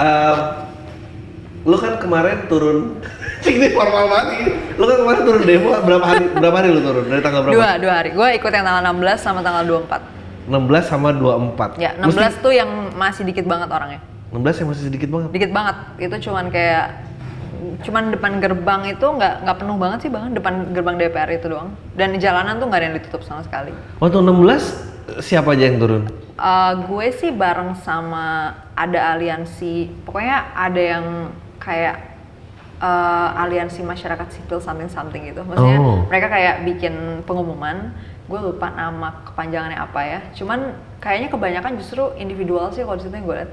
Eh, lu kan kemarin turun ini formal banget ini. Lu kan kemarin turun demo berapa hari berapa hari lu turun? Dari tanggal berapa? Dua, dua hari. Gue ikut yang tanggal 16 sama tanggal 24. 16 sama 24. Ya, 16 Mesti- tuh yang masih dikit banget orangnya. 16 yang masih sedikit banget. Dikit banget. Itu cuman kayak cuman depan gerbang itu nggak nggak penuh banget sih bahkan depan gerbang DPR itu doang dan di jalanan tuh nggak ada yang ditutup sama sekali Waktu 16 siapa aja yang turun? Eh, gue sih bareng sama ada aliansi pokoknya ada yang kayak eh, aliansi masyarakat sipil something something gitu maksudnya Oh. mereka kayak bikin pengumuman gue lupa nama kepanjangannya apa ya cuman kayaknya kebanyakan justru individual sih kalau di situ yang gue lihat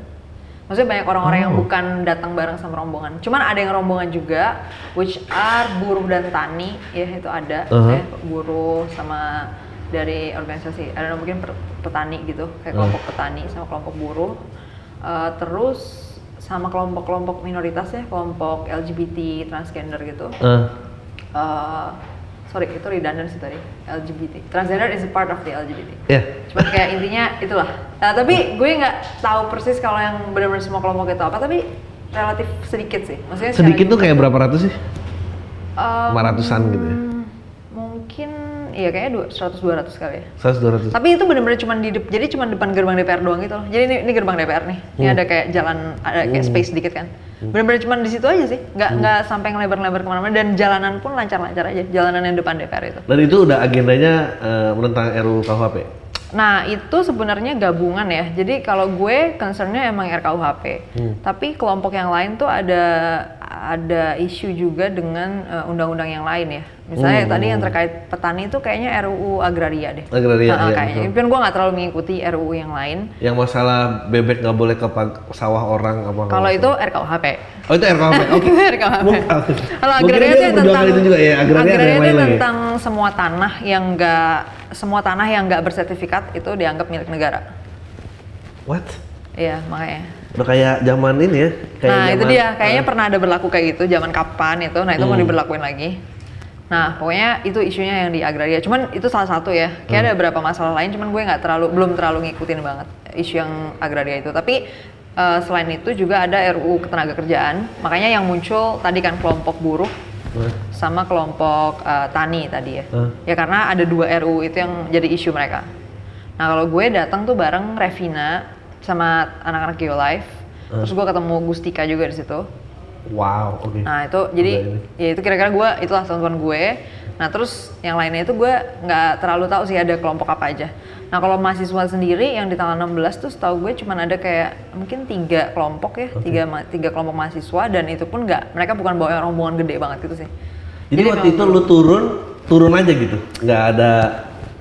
maksudnya banyak orang-orang yang Oh. bukan datang bareng sama rombongan cuman ada yang rombongan juga which are buruh dan tani ya itu ada Uh-huh. ya, buruh sama dari organisasi ada mungkin per- petani gitu kayak Uh. kelompok petani sama kelompok buruh Eh, terus sama kelompok-kelompok minoritas ya kelompok LGBT transgender gitu Eh, Eh, sorry itu redundant sih tadi LGBT transgender is a part of the LGBT ya. Cuman kayak intinya itulah. Nah, tapi gue nggak tahu persis kalau yang benar-benar semua kelompok itu apa, tapi relatif sedikit sih. Maksudnya Sedikit tuh kayak berapa ratus sih? Lima ratusan gitu ya? Mungkin iya kayaknya dua- 100 200 kali ya. 100 200. Tapi itu benar-benar cuma di jadi cuma depan gerbang DPR doang gitu loh. Jadi ini, ini gerbang DPR nih. Ini Hmm. ada kayak jalan ada kayak space sedikit kan. Benar-benar cuma di situ aja sih. Nggak Hmm. nggak sampai ngelebar-lebar ke mana-mana dan jalanan pun lancar-lancar aja. Jalanan yang depan DPR itu. Dan itu udah agendanya eh, menentang RUU KUHP. Nah itu sebenarnya gabungan ya. Jadi kalau gue concernnya emang RKUHP. Hmm. Tapi kelompok yang lain tuh ada ada isu juga dengan eh, undang-undang yang lain ya. Misalnya Hmm. tadi yang terkait petani itu kayaknya RUU agraria deh. Agraria, Nah, iya, kayaknya. Mungkin gue nggak terlalu mengikuti RUU yang lain. Yang masalah bebek nggak boleh ke sawah orang apa nggak Kalau itu RKUHP. Oh itu RKUHP. Oke. RKUHP. Bukan. Kalau agraria itu tentang itu juga ya. Agraria, itu tentang semua tanah yang enggak semua tanah yang nggak bersertifikat itu dianggap milik negara. What? Iya, makanya. Udah kayak zaman ini ya. Kayak nah, itu zaman- dia. Kayaknya pernah ada berlaku kayak gitu zaman kapan itu. Nah, itu mau Hmm. diberlakuin lagi. Nah, pokoknya itu isunya yang di agraria. Cuman itu salah satu ya. Kayak ada beberapa masalah lain, cuman gue nggak terlalu belum terlalu ngikutin banget isu yang agraria itu. Tapi eh, selain itu juga ada RUU ketenaga kerjaan. Makanya yang muncul tadi kan kelompok buruh sama kelompok eh, tani tadi ya. Hmm. Ya karena ada dua RUU itu yang jadi isu mereka. Nah kalau gue datang tuh bareng Revina sama anak-anak Geolife. Hmm. Terus gue ketemu Gustika juga di situ. Wow. Oke. Nah itu jadi ini. ya itu kira-kira gue itulah teman-teman gue. Nah terus yang lainnya itu gue nggak terlalu tahu sih ada kelompok apa aja. Nah kalau mahasiswa sendiri yang di tanggal 16 tuh setahu gue cuman ada kayak mungkin tiga kelompok ya, tiga ma- tiga kelompok mahasiswa dan itu pun nggak mereka bukan bawa rombongan gede banget gitu sih. Jadi, waktu itu lu turun, turun aja gitu. Nggak ada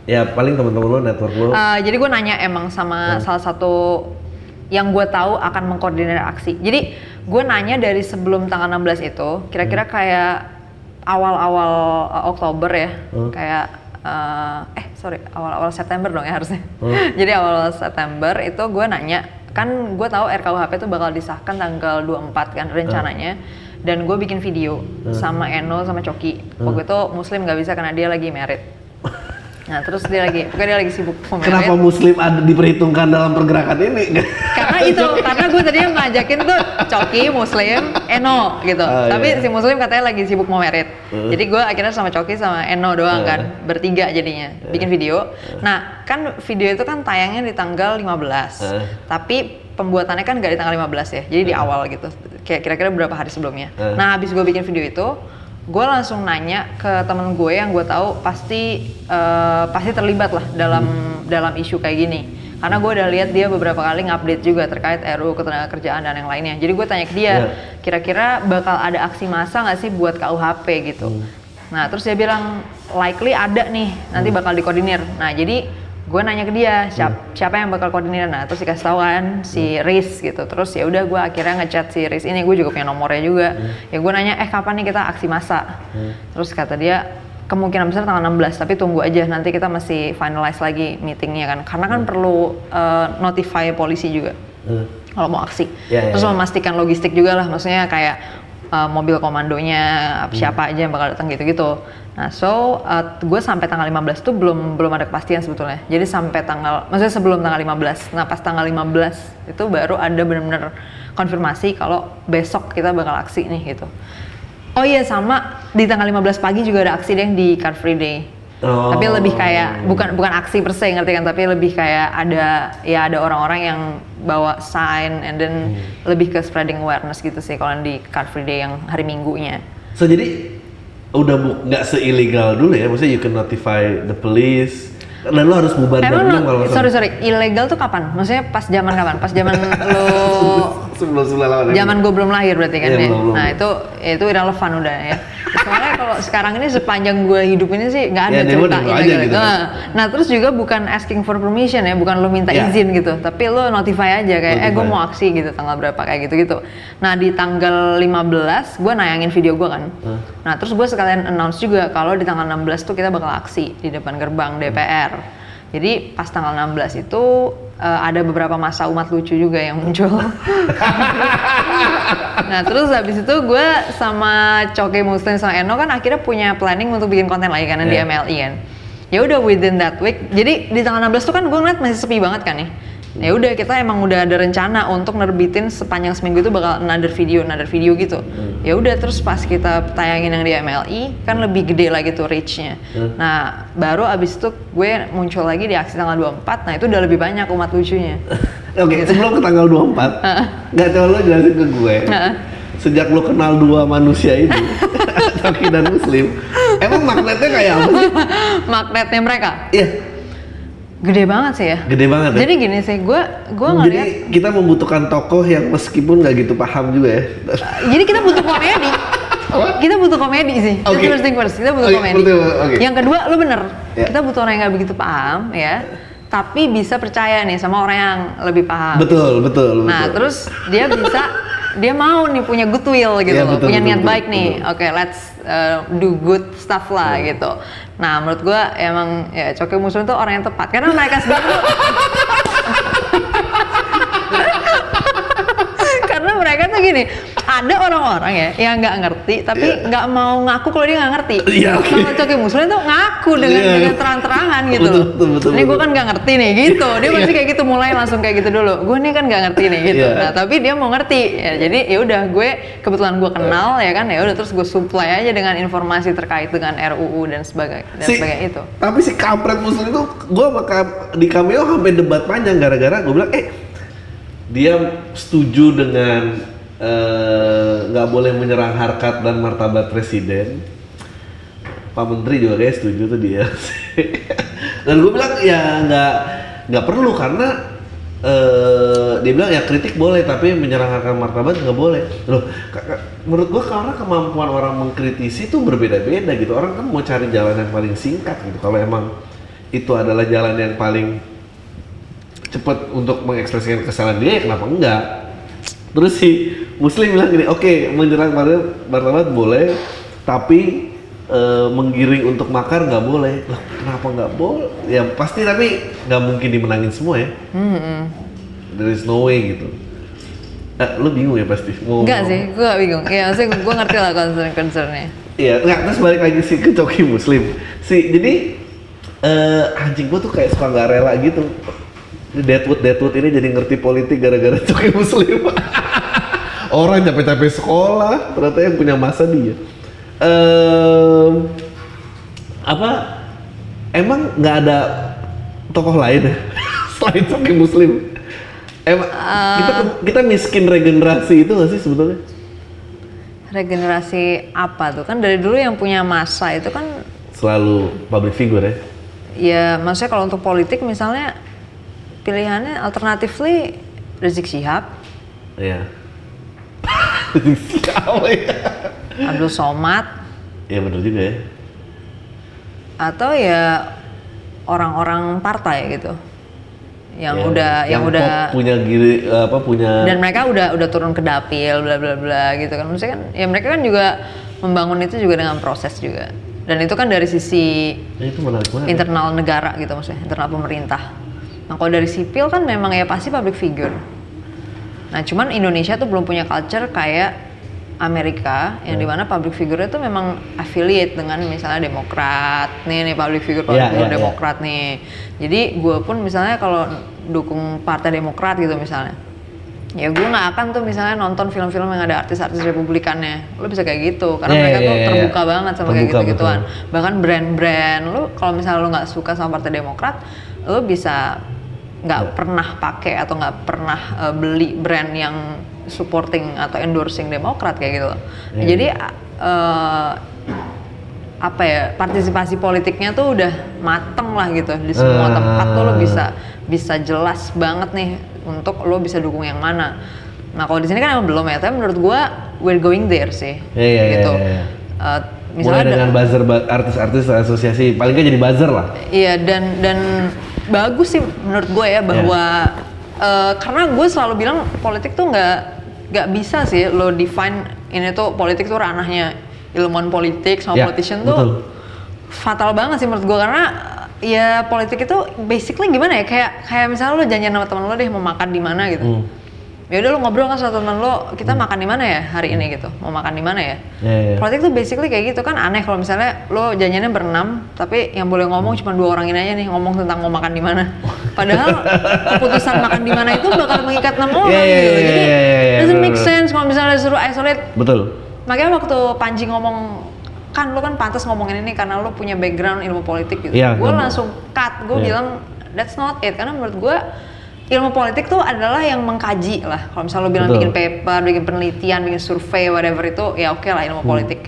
ya paling teman-teman lu network lu. Uh, jadi gue nanya emang sama salah satu yang gue tahu akan mengkoordinir aksi. Jadi gue nanya dari sebelum tanggal 16 itu, kira-kira kayak awal-awal uh, Oktober ya, Hmm. kayak uh, eh sorry awal-awal September dong ya harusnya. Hmm. jadi awal September itu gue nanya, kan gue tahu RKUHP itu bakal disahkan tanggal 24 kan rencananya. Dan gue bikin video sama Eno sama Coki. Waktu itu Muslim nggak bisa karena dia lagi merit. Nah terus dia lagi, pokoknya dia lagi sibuk merit. Kenapa muslim ada diperhitungkan dalam pergerakan ini? karena itu karena gue tadinya ngajakin tuh Coki Muslim Eno gitu Ah, tapi iya. si Muslim katanya lagi sibuk mau merit Hmm. jadi gue akhirnya sama Coki sama Eno doang Hmm. kan bertiga jadinya bikin video nah kan video itu kan tayangnya di tanggal 15 Hmm. tapi pembuatannya kan gak di tanggal 15 ya jadi di awal gitu kayak kira-kira beberapa hari sebelumnya Hmm. nah habis gue bikin video itu gue langsung nanya ke temen gue yang gue tahu pasti eh, pasti terlibat lah dalam dalam isu kayak gini. Karena gue udah lihat dia beberapa kali ngupdate juga terkait RUU ketenaga kerjaan dan yang lainnya. Jadi gue tanya ke dia Iya. kira-kira bakal ada aksi massa nggak sih buat KUHP gitu. Nah terus dia bilang likely ada nih nanti bakal dikoordinir. Nah jadi gue nanya ke dia siapa, siapa yang bakal koordinir? Nah terus dikasih tahu kan si Riz gitu. Terus ya udah gue akhirnya ngechat si Riz ini gue juga punya nomornya juga. Ya gue nanya eh kapan nih kita aksi massa? Terus kata dia kemungkinan besar tanggal 16 tapi tunggu aja nanti kita masih finalize lagi meetingnya kan. Karena kan perlu uh, notify polisi juga Hmm. kalau mau aksi. Ya, ya, terus ya. memastikan logistik juga lah maksudnya kayak uh, mobil komandonya Hmm. siapa aja yang bakal datang gitu-gitu nah so uh, gue sampai tanggal 15 tuh belum belum ada kepastian sebetulnya jadi sampai tanggal maksudnya sebelum tanggal 15 nah pas tanggal 15 itu baru ada bener-bener konfirmasi kalau besok kita bakal aksi nih gitu. Oh iya sama di tanggal 15 pagi juga ada aksi deh di Car Free Day. Oh. Tapi lebih kayak bukan bukan aksi per se ngerti kan, tapi lebih kayak ada ya ada orang-orang yang bawa sign and then lebih ke spreading awareness gitu sih kalau di Car Free Day yang hari Minggunya. So jadi udah nggak seilegal dulu ya, maksudnya you can notify the police dan lo harus bubar Emang jam lo, kalau sorry sorry, ilegal tuh kapan? Maksudnya pas zaman kapan? Pas zaman lo sebelum sebelum lawan zaman gue belum lahir berarti kan Iya, ya. belum, belum. Nah itu itu irrelevant udah ya. Soalnya kalau sekarang ini sepanjang gue hidup ini sih nggak ada Ya, cerita demo aja ilegal. gitu kan. Nah, nah terus juga bukan asking for permission ya, bukan lo minta Ya. izin gitu, tapi lo notify aja kayak eh gue Notify. mau aksi gitu tanggal berapa kayak gitu gitu. Nah di tanggal 15 gue nayangin video gue kan. Hah? Nah terus gue sekalian announce juga kalau di tanggal 16 tuh kita bakal aksi di depan gerbang DPR. Jadi pas tanggal 16 itu eh, ada beberapa masa umat lucu juga yang muncul. nah terus habis itu gue sama Coke Muslim sama Eno kan akhirnya punya planning untuk bikin konten lagi karena di Yeah. MLI kan. Ya udah within that week. Jadi di tanggal 16 tuh kan gue ngeliat masih sepi banget kan nih. Ya udah kita emang udah ada rencana untuk nerbitin sepanjang seminggu itu bakal another video, another video gitu. Ya udah terus pas kita tayangin yang di MLI kan lebih gede lagi tuh reach-nya. Hmm. Nah, baru abis itu gue muncul lagi di aksi tanggal 24. Nah, itu udah lebih banyak umat lucunya. Oke, sebelum ke tanggal 24, nggak coba lo jelasin ke gue. Sejak lo kenal dua manusia ini, Toki dan Muslim, emang magnetnya kayak apa sih? Magnetnya mereka Iya, gede banget sih ya. gede banget ya. Jadi gini sih, gue gue Jadi ngeliat kita membutuhkan tokoh yang meskipun nggak gitu paham juga ya. jadi kita butuh komedi. Apa? Kita butuh komedi sih. That's Oke. first thing first. Kita butuh Oke, komedi. betul, oke. Yang kedua, lu bener. Ya. Kita butuh orang yang nggak begitu paham, ya. Tapi bisa percaya nih sama orang yang lebih paham. Betul, betul, betul. Nah, terus dia bisa dia mau nih punya goodwill gitu Iya, loh, betul, punya betul, niat betul, baik nih. betul. Oke, let's uh, do good stuff lah gitu. Nah, menurut gua emang ya Coki Muslim tuh orang yang tepat. Karena mereka sendiri tuh karena mereka tuh gini ada orang-orang ya yang nggak ngerti tapi Iya. nggak mau ngaku kalau dia nggak ngerti. Iya, oke. kalau Coki Muslim tuh ngaku dengan Iya. dengan terang-terangan gitu Betul, betul, betul, ini gue kan nggak ngerti nih gitu. Dia pasti kayak gitu mulai langsung kayak gitu dulu. Gue nih kan nggak ngerti nih gitu. Iya. nah tapi dia mau ngerti. Ya, jadi ya udah gue kebetulan gue kenal ya kan? Ya udah terus gue supply aja dengan informasi terkait dengan RUU dan sebagainya dan si, sebagainya itu. Tapi si kampret muslim itu, gue di cameo sampai debat panjang gara-gara gue bilang, eh dia setuju dengan eh, nggak boleh menyerang harkat dan martabat presiden. Pak Menteri juga kayak setuju tuh dia. dan gue bilang ya nggak nggak perlu karena eh, dia bilang ya kritik boleh tapi menyerang harkat martabat nggak boleh. Loh, menurut gua karena kemampuan orang mengkritisi itu berbeda-beda gitu. Orang kan mau cari jalan yang paling singkat gitu. Kalau emang itu adalah jalan yang paling cepat untuk mengekspresikan kesalahan dia, ya kenapa enggak? Terus si Muslim bilang gini, oke menyerang martabat, boleh, tapi eh, menggiring untuk makar nggak boleh. Loh, kenapa nggak boleh? Ya pasti tapi nggak mungkin dimenangin semua ya. Hmm, There is no way gitu. Eh, lu bingung ya pasti. Mau enggak sih gue gak bingung ya maksudnya gue ngerti lah concern concernnya Iya, nggak terus balik lagi sih ke Coki Muslim. Si jadi eh anjing gua tuh kayak suka nggak rela gitu. Deadwood Deadwood ini jadi ngerti politik gara-gara Coki Muslim. Orang capek-capek sekolah, ternyata yang punya masa dia. Em, apa? Emang nggak ada tokoh lain ya selain Coki Muslim? Emang kita kita miskin regenerasi itu nggak sih sebetulnya? regenerasi apa tuh kan dari dulu yang punya masa itu kan Selalu public figure ya. ya maksudnya kalau untuk politik misalnya pilihannya alternatifly Rizik Syihab Iya. Siapa ya? Abdul Somad Iya bener juga ya. atau ya orang-orang partai gitu yang Yang- udah yang, pop udah punya giri apa punya dan mereka udah udah turun ke dapil bla bla bla gitu kan maksudnya kan ya mereka kan juga membangun itu juga dengan proses juga dan itu kan dari sisi Ya, itu menarik banget. internal negara gitu maksudnya internal pemerintah nah kalau dari sipil kan memang ya pasti public figure. Nah cuman Indonesia tuh belum punya culture kayak Amerika yang di mana public figure itu memang affiliate dengan misalnya Demokrat. Nih nih public figure public Iya, figure iya. Demokrat nih. Jadi gue pun misalnya kalau dukung partai Demokrat gitu misalnya ya gue nggak akan tuh misalnya nonton film-film yang ada artis-artis republikannya. Lo bisa kayak gitu karena Iya, mereka iya, tuh iya, terbuka iya. banget sama kayak Terbuka, gitu-gituan. bahkan brand-brand lo kalau misalnya lo nggak suka sama partai demokrat lo bisa nggak Iya. pernah pakai atau nggak pernah eh, beli brand yang supporting atau endorsing demokrat kayak gitu Iya, jadi eh, apa ya partisipasi politiknya tuh udah mateng lah gitu di semua Ah. tempat tuh lo bisa bisa jelas banget nih untuk lo bisa dukung yang mana. Nah kalau di sini kan emang belum ya, tapi menurut gua we're going there sih, Iya, iya, gitu. iya, iya. Eh, Mulai misalnya ada- dengan buzzer artis-artis asosiasi paling nggak jadi buzzer lah. Iya dan dan bagus sih menurut gue ya bahwa eh, karena gue selalu bilang politik tuh nggak nggak bisa sih lo define ini tuh politik tuh ranahnya ilmuwan politik sama Ya, politician betul. tuh fatal banget sih menurut gue karena ya politik itu basically gimana ya kayak kayak misalnya lo janjian sama teman lo deh mau makan di mana gitu. Hmm. Ya udah lo ngobrol kan sama teman lo, kita makan di mana ya hari ini gitu. Mau makan di mana ya? Iya, iya. Politik tuh basically kayak gitu kan aneh kalau misalnya lo janjiannya berenam, tapi yang boleh ngomong cuma dua orang ini aja nih ngomong tentang mau makan di mana. Padahal keputusan makan di mana itu bakal mengikat enam orang Iya, iya, gitu. iya, Jadi iya, iya, iya, doesn't bener, make sense kalau misalnya suruh isolate. Betul. Makanya waktu Panji ngomong kan lo kan pantas ngomongin ini karena lo punya background ilmu politik gitu. Iya, gue langsung cut, gue Iya. bilang that's not it karena menurut gue ilmu politik tuh adalah yang mengkaji lah. Kalau misalnya lo bilang Betul. bikin paper, bikin penelitian, bikin survei, whatever itu ya oke lah ilmu Hmm. politik.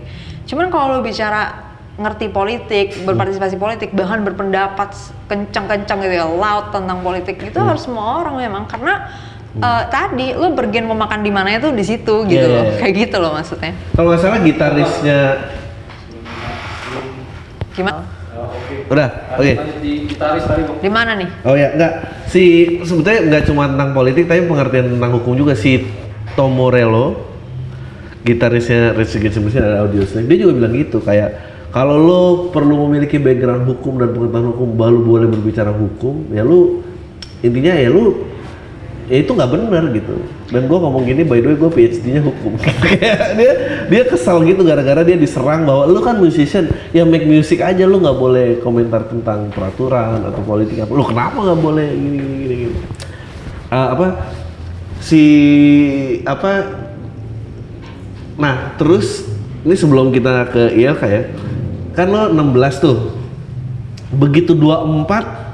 Cuman kalau lo bicara ngerti politik, berpartisipasi politik, bahkan berpendapat kencang-kencang gitu ya, loud tentang politik itu Hmm. harus semua orang memang karena eh, tadi lo bergen mau makan di mana itu di situ gitu Iya, loh, iya. kayak gitu loh maksudnya. Kalau nggak salah gitarisnya Gimana? udah, oke. Lanjut di gitaris tadi Bang. Di mana nih? Oh ya, enggak. Si sebetulnya nggak cuma tentang politik, tapi pengertian tentang hukum juga. Si Tom Morello, gitarisnya Rage Against the Machine ada audio dia juga bilang gitu kayak kalau lo perlu memiliki background hukum dan pengetahuan hukum baru boleh berbicara hukum, ya lu intinya ya lu ya itu nggak benar gitu. Dan gua ngomong gini, by the way gue PhD-nya hukum. Dia dia kesal gitu gara-gara dia diserang bahwa lu kan musician, ya make music aja lu nggak boleh komentar tentang peraturan atau politik apa. Lu kenapa nggak boleh gini gini gini? gini. Ah, apa si apa Nah, terus ini sebelum kita ke ILK ya. Kan lo 16 tuh. Begitu 24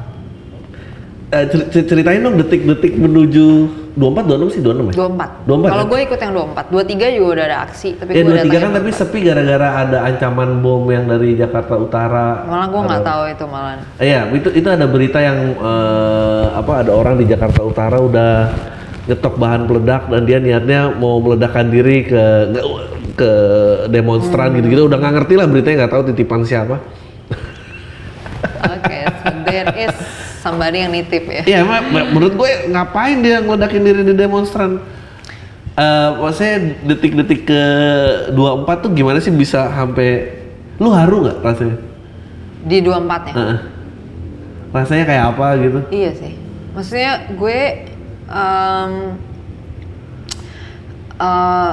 eh, cer- cer- ceritain dong detik-detik menuju 24 26 sih 26 ya? 24. 24 Kalau ya? gue ikut yang 24. 23 juga udah ada aksi, tapi Ya gue 23 datangnya kan tapi sepi gara-gara ada ancaman bom yang dari Jakarta Utara. malah gue nggak tahu itu malah. Iya, itu itu ada berita yang eh, apa ada orang di Jakarta Utara udah nyetok bahan peledak dan dia niatnya mau meledakkan diri ke ke demonstran Hmm. gitu-gitu udah nggak ngerti lah beritanya nggak tahu titipan siapa. Oke, so there is somebody yang nitip ya. Iya, menurut gue ngapain dia ngeledakin diri di demonstran? Eh, maksudnya detik-detik ke 24 tuh gimana sih bisa sampai lu haru nggak rasanya? Di 24-nya. Heeh. Rasanya kayak apa gitu? Iya sih. Maksudnya gue em, eh,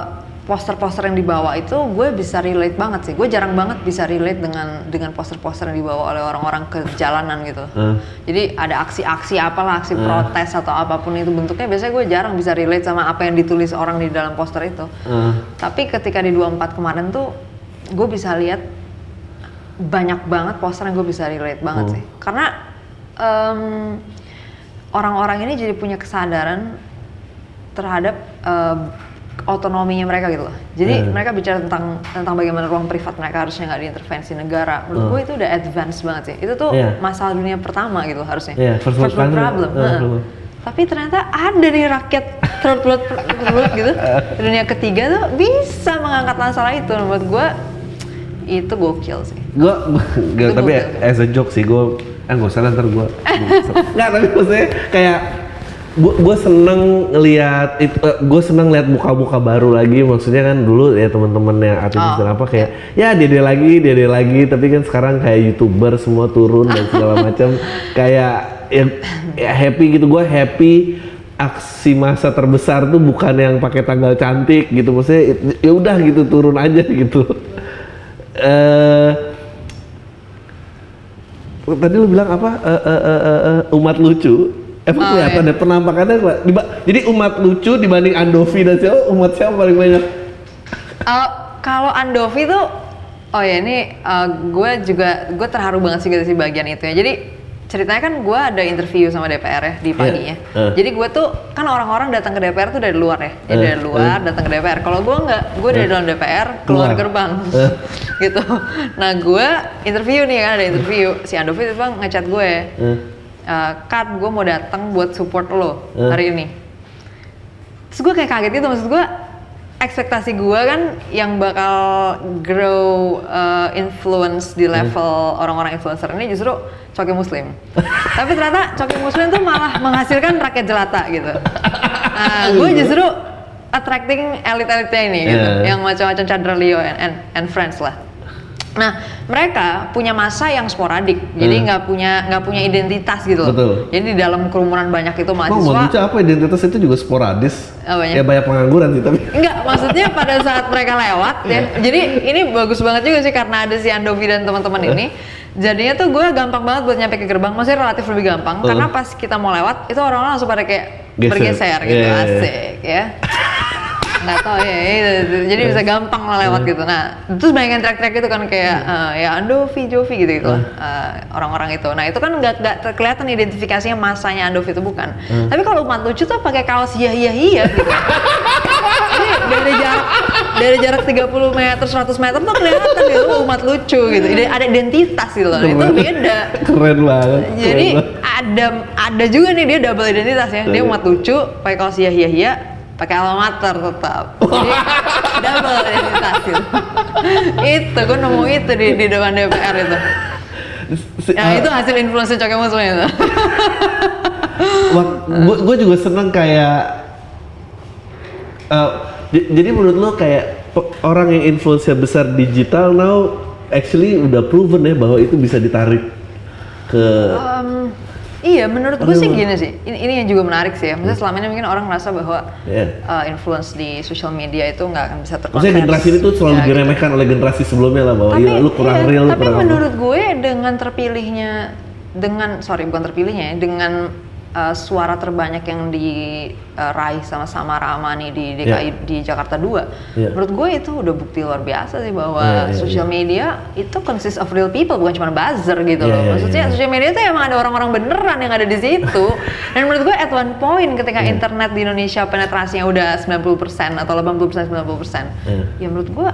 poster-poster yang dibawa itu gue bisa relate banget sih. Gue jarang banget bisa relate dengan dengan poster-poster yang dibawa oleh orang-orang ke jalanan gitu. Heeh. Jadi ada aksi-aksi apalah, aksi protes atau apa pun itu bentuknya biasanya gue jarang bisa relate sama apa yang ditulis orang di dalam poster itu. Heeh. Tapi ketika di 24 kemarin tuh gue bisa lihat banyak banget poster yang gue bisa relate banget Hmm. sih. Karena em, orang-orang ini jadi punya kesadaran terhadap em, otonominya mereka gitu loh. Jadi Hmm. mereka bicara tentang tentang bagaimana ruang privat mereka harusnya nggak diintervensi negara. Menurut Hmm. gue itu udah advance banget sih. Itu tuh Iya. masalah dunia pertama gitu harusnya. Iya, first world country. problem. Heeh. problem. Tapi ternyata ada nih rakyat third world world gitu. Dunia ketiga tuh bisa mengangkat masalah itu. Menurut gue itu gokil sih. Gue tapi gokil. as a joke sih gue eh gak usah ntar gue nggak tapi maksudnya kayak gue seneng ngelihat itu gue seneng lihat muka-muka baru lagi. Maksudnya kan dulu ya teman-teman yang artis Oh, apa kayak ya dia dia lagi dia lagi. Tapi kan sekarang kayak youtuber semua turun dan segala macam. Kayak ya, ya happy gitu. Gue happy aksi masa terbesar tuh bukan yang pakai tanggal cantik gitu. Maksudnya ya udah gitu turun aja gitu. Eh tadi lu bilang apa? Eh, eh, eh, eh, eh, umat lucu Emang Oh, kelihatan iya. deh penampakannya Pak. Diba- Jadi umat lucu dibanding Andovi dan siapa umat siapa paling banyak? Eh, kalau Andovi tuh, oh ya ini eh, gue juga gue terharu banget sih gitu sih bagian itu ya. Jadi ceritanya kan gue ada interview sama DPR ya di paginya. Eh. Jadi gue tuh kan orang-orang datang ke DPR tuh dari luar ya, Dia Eh, dari luar datang ke DPR. Kalau gue nggak, gue dari dalam DPR keluar Keluar. gerbang, Eh. gitu. Nah gue interview nih kan ada interview si Andovi itu bang ngechat gue, Eh. eh, Kat gue mau datang buat support lo Eh. hari ini terus gue kayak kaget gitu maksud gue ekspektasi gue kan yang bakal grow uh, influence di level orang-orang influencer ini justru coki muslim tapi ternyata coki muslim tuh malah menghasilkan rakyat jelata gitu nah, gue justru attracting elit-elitnya ini gitu Yeah. yang macam-macam Chandra Leo and, and, and friends lah Nah, mereka punya masa yang sporadik, jadi Hmm. nggak punya nggak punya identitas gitu loh. Betul. Jadi di dalam kerumunan banyak itu mahasiswa, lucu apa identitas itu juga sporadis. Apanya? Ya banyak pengangguran sih tapi. Enggak, maksudnya pada saat mereka lewat ya. Jadi ini bagus banget juga sih karena ada si Andovi dan teman-teman ini. Jadinya tuh gue gampang banget buat nyampe ke gerbang, maksudnya relatif lebih gampang. Uh. Karena pas kita mau lewat, itu orang-orang langsung pada kayak Geser. bergeser gitu, Iya, iya, iya. asik ya. Nggak tahu ya, ya, jadi bisa gampang lah lewat gitu. Nah, terus banyak yang track-track itu kan kayak eh, ya Andovi, Jovi gitu gitu eh, orang-orang itu. Nah itu kan nggak nggak kelihatan identifikasinya masanya Andovi itu bukan. Tapi kalau umat lucu tuh pakai kaos hiya hiya hiya gitu. Dari jarak dari jarak 30 meter 100 meter tuh kelihatan gitu umat lucu gitu ada identitas gitu loh itu beda Keren banget. jadi keren banget. ada ada juga nih dia double identitas ya dia umat lucu pakai kaos hiya hiya hiya pakai alma mater tetap. Jadi double identitas gitu itu gue nemu itu di, di depan DPR itu. Ya itu hasil influencer coke muslim itu. Gue juga seneng kayak j- jadi menurut lo kayak orang yang influencer besar digital now actually udah proven ya bahwa itu bisa ditarik ke Em, iya, menurut gue sih gini sih. Ini, ini yang juga menarik sih ya. Maksudnya selama ini mungkin orang ngerasa bahwa Iya. uh, influence di social media itu nggak akan bisa terkonversi. maksudnya generasi ini tuh selalu Ya, gitu. diremehkan oleh generasi sebelumnya lah bahwa Tapi, iya, lu kurang iya, real lu tapi kurang apa. menurut gue dengan terpilihnya, dengan sorry bukan terpilihnya ya, dengan uh, suara terbanyak yang diraih sama sama Ramani di DKI Iya. di Jakarta 2 Iya. menurut gue itu udah bukti luar biasa sih bahwa Iya, iya, social media itu consist of real people bukan cuma buzzer gitu Iya, loh iya, maksudnya iya. social media itu emang ada orang-orang beneran yang ada di situ dan menurut gue at one point ketika Iya. internet di Indonesia penetrasinya udah 90% atau 80% 90% Iya. ya menurut gue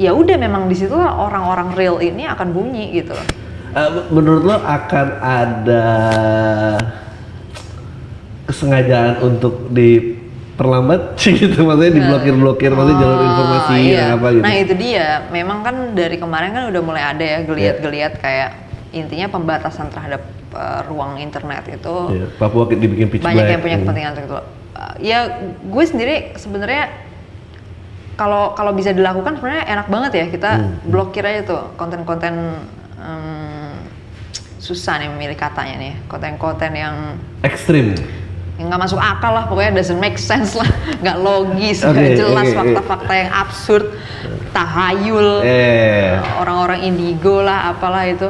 ya udah memang di situ orang-orang real ini akan bunyi gitu loh Eh, menurut lo akan ada kesengajaan untuk diperlambat gitu maksudnya diblokir-blokir maksudnya jalur Oh, informasi iya. apa gitu. Nah itu dia, memang kan dari kemarin kan udah mulai ada ya geliat-geliat kayak intinya pembatasan terhadap uh, ruang internet itu Iya, Papua dibikin pitch banyak black. yang punya Hmm. kepentingan untuk itu. Uh, ya gue sendiri sebenarnya kalau kalau bisa dilakukan sebenarnya enak banget ya kita Hmm. blokir aja tuh konten-konten em, susah nih memilih katanya nih konten-konten yang Ekstrim. Yang nggak masuk akal lah pokoknya doesn't make sense lah. Nggak logis nggak jelas oke, oke. fakta-fakta yang absurd. Tahayul. Eh, orang-orang indigo lah apalah itu.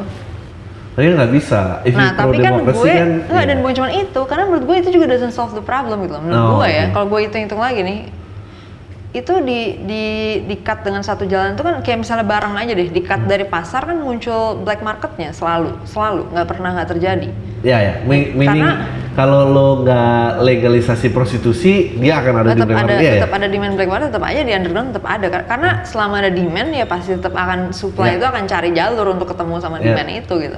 Tapi nggak bisa. If nah tapi kan gue kan, nggak dan iya. bukan cuma itu. Karena menurut gue itu juga doesn't solve the problem gitu loh. Menurut Oh, gue ya kalau gue hitung-hitung lagi nih itu di di di cut dengan satu jalan itu kan kayak misalnya barang aja deh di Hmm. cut dari pasar kan muncul black marketnya selalu selalu nggak pernah nggak terjadi Ya ya, meaning Karena- kalau lo nggak legalisasi prostitusi, dia akan ada di tetap black ada market. Iya, ya? tetap ada demand black market tetap aja di underground tetap ada Kar- karena selama ada demand ya pasti tetap akan supply Ya. itu akan cari jalur untuk ketemu sama Ya. demand itu gitu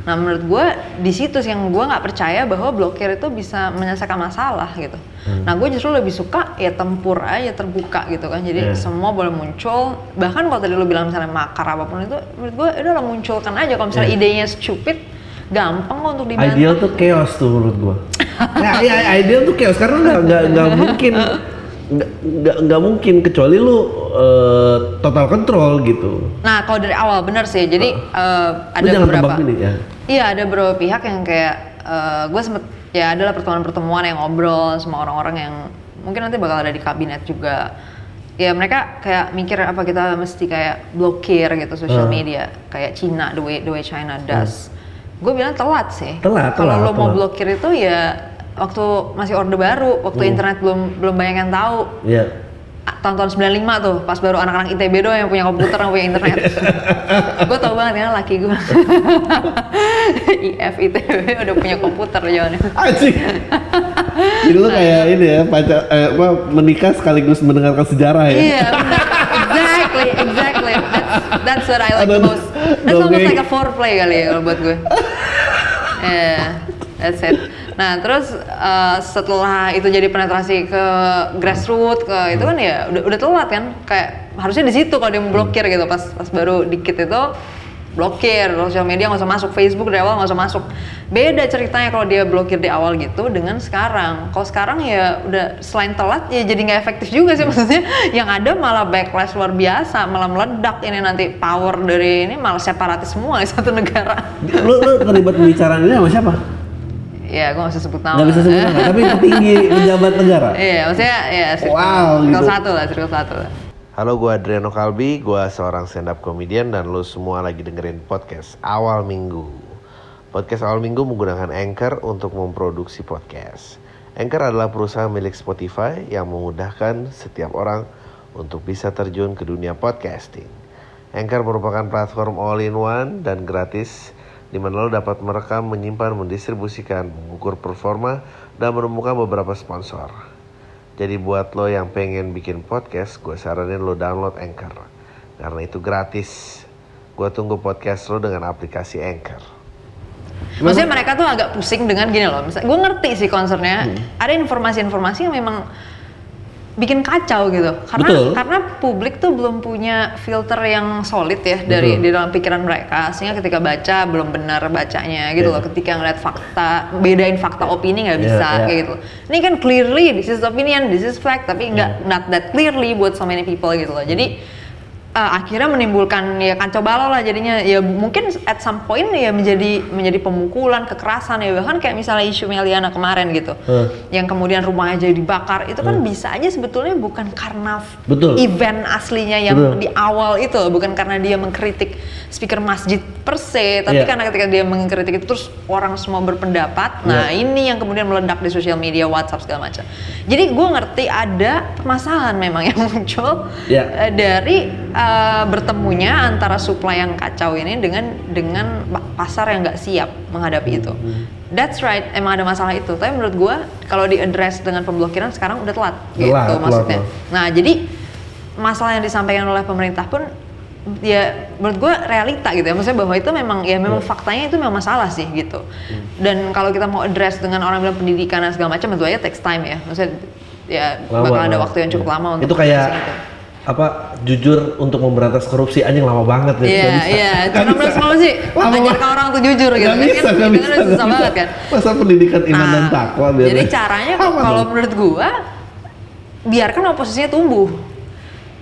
nah menurut gue di situ sih yang gue nggak percaya bahwa blokir itu bisa menyelesaikan masalah gitu Hmm. nah gue justru lebih suka ya tempur aja terbuka gitu kan jadi Ya. semua boleh muncul bahkan kalau tadi lo bilang misalnya makar apa pun itu menurut gue udah lah munculkan aja kalau misalnya Ya. idenya stupid gampang kok untuk dibantu Ideal tuh chaos tuh menurut gua. ya, ya, ideal tuh chaos karena nggak nggak mungkin nggak nggak mungkin kecuali lu eh, total control gitu. Nah, kalau dari awal bener sih. Jadi eh, ada jangan beberapa. ini ya. Iya, ada beberapa pihak yang kayak gue sempet ya adalah pertemuan-pertemuan yang ngobrol sama orang-orang yang mungkin nanti bakal ada di kabinet juga. Ya mereka kayak mikir apa kita mesti kayak blokir gitu social Hmm. media kayak Cina the way the way China does. Gue bilang telat sih. Telat, Kalau telat, lo mau telat. blokir itu ya waktu masih orde baru, waktu Hmm. internet belum belum banyak yang tahu. Iya. Ah, Tahun-tahun 95 tuh, pas baru anak-anak ITB doang yang punya komputer, yang punya internet. gue tau banget kan laki gue. IF ITB udah punya komputer jawabannya. Anjing. Jadi lu kayak ini ya, pacar eh, apa menikah sekaligus mendengarkan sejarah ya. Iya, benar. exactly, exactly. That's, that's what I like most. That's almost like a foreplay kali ya kalau buat gue. Yeah, that's it. Nah, terus eh, setelah itu jadi penetrasi ke grassroots ke itu kan ya udah udah telat kan. Kayak harusnya di situ kalau dia mau blokir gitu. Pas pas baru dikit itu blokir. Sosial media nggak usah masuk. Facebook dari awal nggak usah masuk. Beda ceritanya kalau dia blokir di awal gitu dengan sekarang. Kalau sekarang ya udah selain telat ya jadi nggak efektif juga sih. Maksudnya yang ada malah backlash luar biasa. Malah meledak ini nanti power dari ini malah separatis semua satu negara. Lu lu terlibat pembicaraan ini sama siapa? Ya gue nggak usah sebut nama Nggak bisa sebut nama, tapi petinggi pejabat negara. iya maksudnya ya circle, Wow, circle gitu. satu lah circle satu lah Halo, gue Adriano Kalbi, gue seorang stand up comedian dan lu semua lagi dengerin podcast Awal Minggu. Podcast Awal Minggu menggunakan Anchor untuk memproduksi podcast. Anchor adalah perusahaan milik Spotify yang memudahkan setiap orang untuk bisa terjun ke dunia podcasting. Anchor merupakan platform all-in-one dan gratis di mana lo dapat merekam, menyimpan, mendistribusikan, mengukur performa, dan menemukan beberapa sponsor. Jadi buat lo yang pengen bikin podcast, gue saranin lo download Anchor. Karena itu gratis. Gue tunggu podcast lo dengan aplikasi Anchor. Maksudnya mereka tuh agak pusing dengan gini loh. Misalnya, gue ngerti sih concernnya. Hmm. Ada informasi-informasi yang memang bikin kacau gitu. Karena Betul. karena publik tuh belum punya filter yang solid ya dari Betul. di dalam pikiran mereka. Sehingga ketika baca belum benar bacanya gitu Iya. loh. Ketika ngeliat fakta, bedain fakta opini nggak Iya, bisa iya. kayak gitu. Ini kan clearly this is opinion, this is fact, tapi Iya. nggak not that clearly buat so many people gitu loh. Jadi uh, akhirnya menimbulkan ya kacau balau lah jadinya ya mungkin at some point ya menjadi menjadi pemukulan kekerasan ya bahkan kayak misalnya isu Meliana kemarin gitu Hmm. yang kemudian rumahnya jadi dibakar itu kan bisa aja sebetulnya bukan karena Betul. event aslinya yang Betul. di awal itu bukan karena dia mengkritik speaker masjid per se tapi Iya. karena ketika dia mengkritik itu terus orang semua berpendapat nah Iya. ini yang kemudian meledak di sosial media WhatsApp segala macam jadi gue ngerti ada permasalahan memang yang muncul Iya. eh, dari eh, bertemunya antara supply yang kacau ini dengan dengan pa- pasar yang nggak siap menghadapi itu. Hmm. That's right, emang ada masalah itu. Tapi menurut gua kalau di address dengan pemblokiran sekarang udah telat, Telat, gitu telat, maksudnya. telat. Nah jadi masalah yang disampaikan oleh pemerintah pun ya menurut gua realita gitu ya maksudnya bahwa itu memang ya memang Iya. faktanya itu memang masalah sih gitu Hmm. dan kalau kita mau address dengan orang bilang pendidikan dan segala macam tentu aja takes time ya maksudnya ya Lama, bakal ada lama. waktu yang cukup Iya. lama untuk Itu kayak itu. apa jujur untuk memberantas korupsi anjing lama banget ya. Iya, iya. Cuma semua sih banget. orang tuh jujur gitu. Bisa, kan itu bisa, kan susah banget kan. Masa pendidikan iman dan takwa biar jadi caranya kalau menurut gua biarkan oposisinya tumbuh.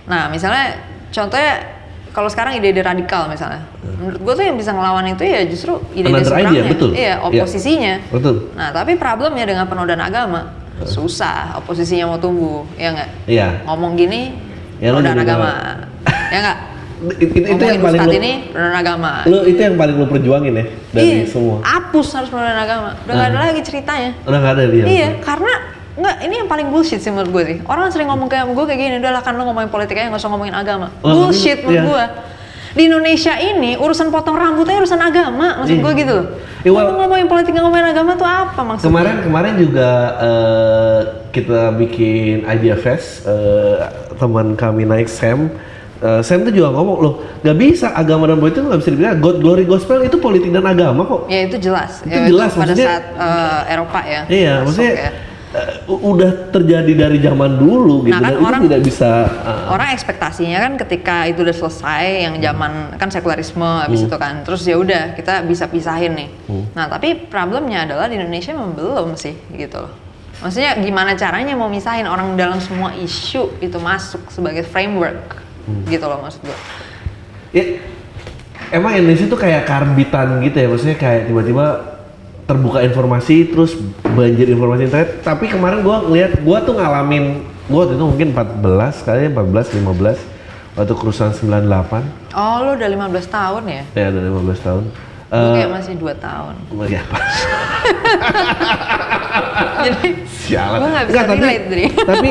Nah, misalnya contohnya kalau sekarang ide-ide radikal misalnya. Menurut gua tuh yang bisa ngelawan itu ya justru ide-ide idea, seberangnya. betul. Iya, Iya. oposisinya. Betul. Nah, tapi problemnya dengan penodaan agama susah oposisinya mau tumbuh, ya nggak? Iya. Ngomong gini, Ya, penodaan agama, ya nggak? Itu, itu yang Ngomongin paling lu, ini penodaan agama. lu itu yang paling lu perjuangin ya dari Iya, semua. Hapus harus penodaan agama. Udah nggak ada Ah. lagi ceritanya. Udah nggak ada dia. Iya, karena nggak ini yang paling bullshit sih menurut gue sih. Orang sering ngomong kayak gue kayak gini, udahlah kan lo ngomongin politik aja nggak usah ngomongin agama. Oh, bullshit menurut iya. gue. Di Indonesia ini urusan potong rambutnya urusan agama, maksud Iya. gue gitu. Iya, well- Ngomong ngomongin politik ngomongin agama tuh apa maksudnya? Kemarin kemarin juga eh, kita bikin idea fest eh, teman kami naik Sam Eh, Sam tuh juga ngomong loh nggak bisa agama dan politik nggak bisa dibilang God glory gospel itu politik dan agama kok Ya itu jelas. Itu Ya, jelas, pada maksudnya- saat eh, Eropa ya. iya masuk maksudnya ya. Eh, u- udah terjadi dari zaman dulu gitu Nah, kan dan orang- itu tidak bisa eh, orang ekspektasinya kan ketika itu udah selesai yang zaman kan sekularisme habis Hmm. itu kan terus ya udah kita bisa pisahin nih. Nah tapi problemnya adalah di Indonesia memang belum sih gitu loh. Maksudnya gimana caranya mau misahin orang dalam semua isu itu masuk sebagai framework Hmm. gitu loh maksud gue ya emang Indonesia tuh kayak karbitan gitu ya maksudnya kayak tiba-tiba terbuka informasi terus banjir informasi internet tapi kemarin gua ngeliat gua tuh ngalamin gua waktu itu mungkin 14 kali 14 15 waktu kerusuhan 98 oh lo udah 15 tahun ya ya ada 15 tahun Gue Eh, kayak masih 2 tahun. ya. Jadi Sialan. gue nggak bisa Enggak, tapi, relate Dri. tapi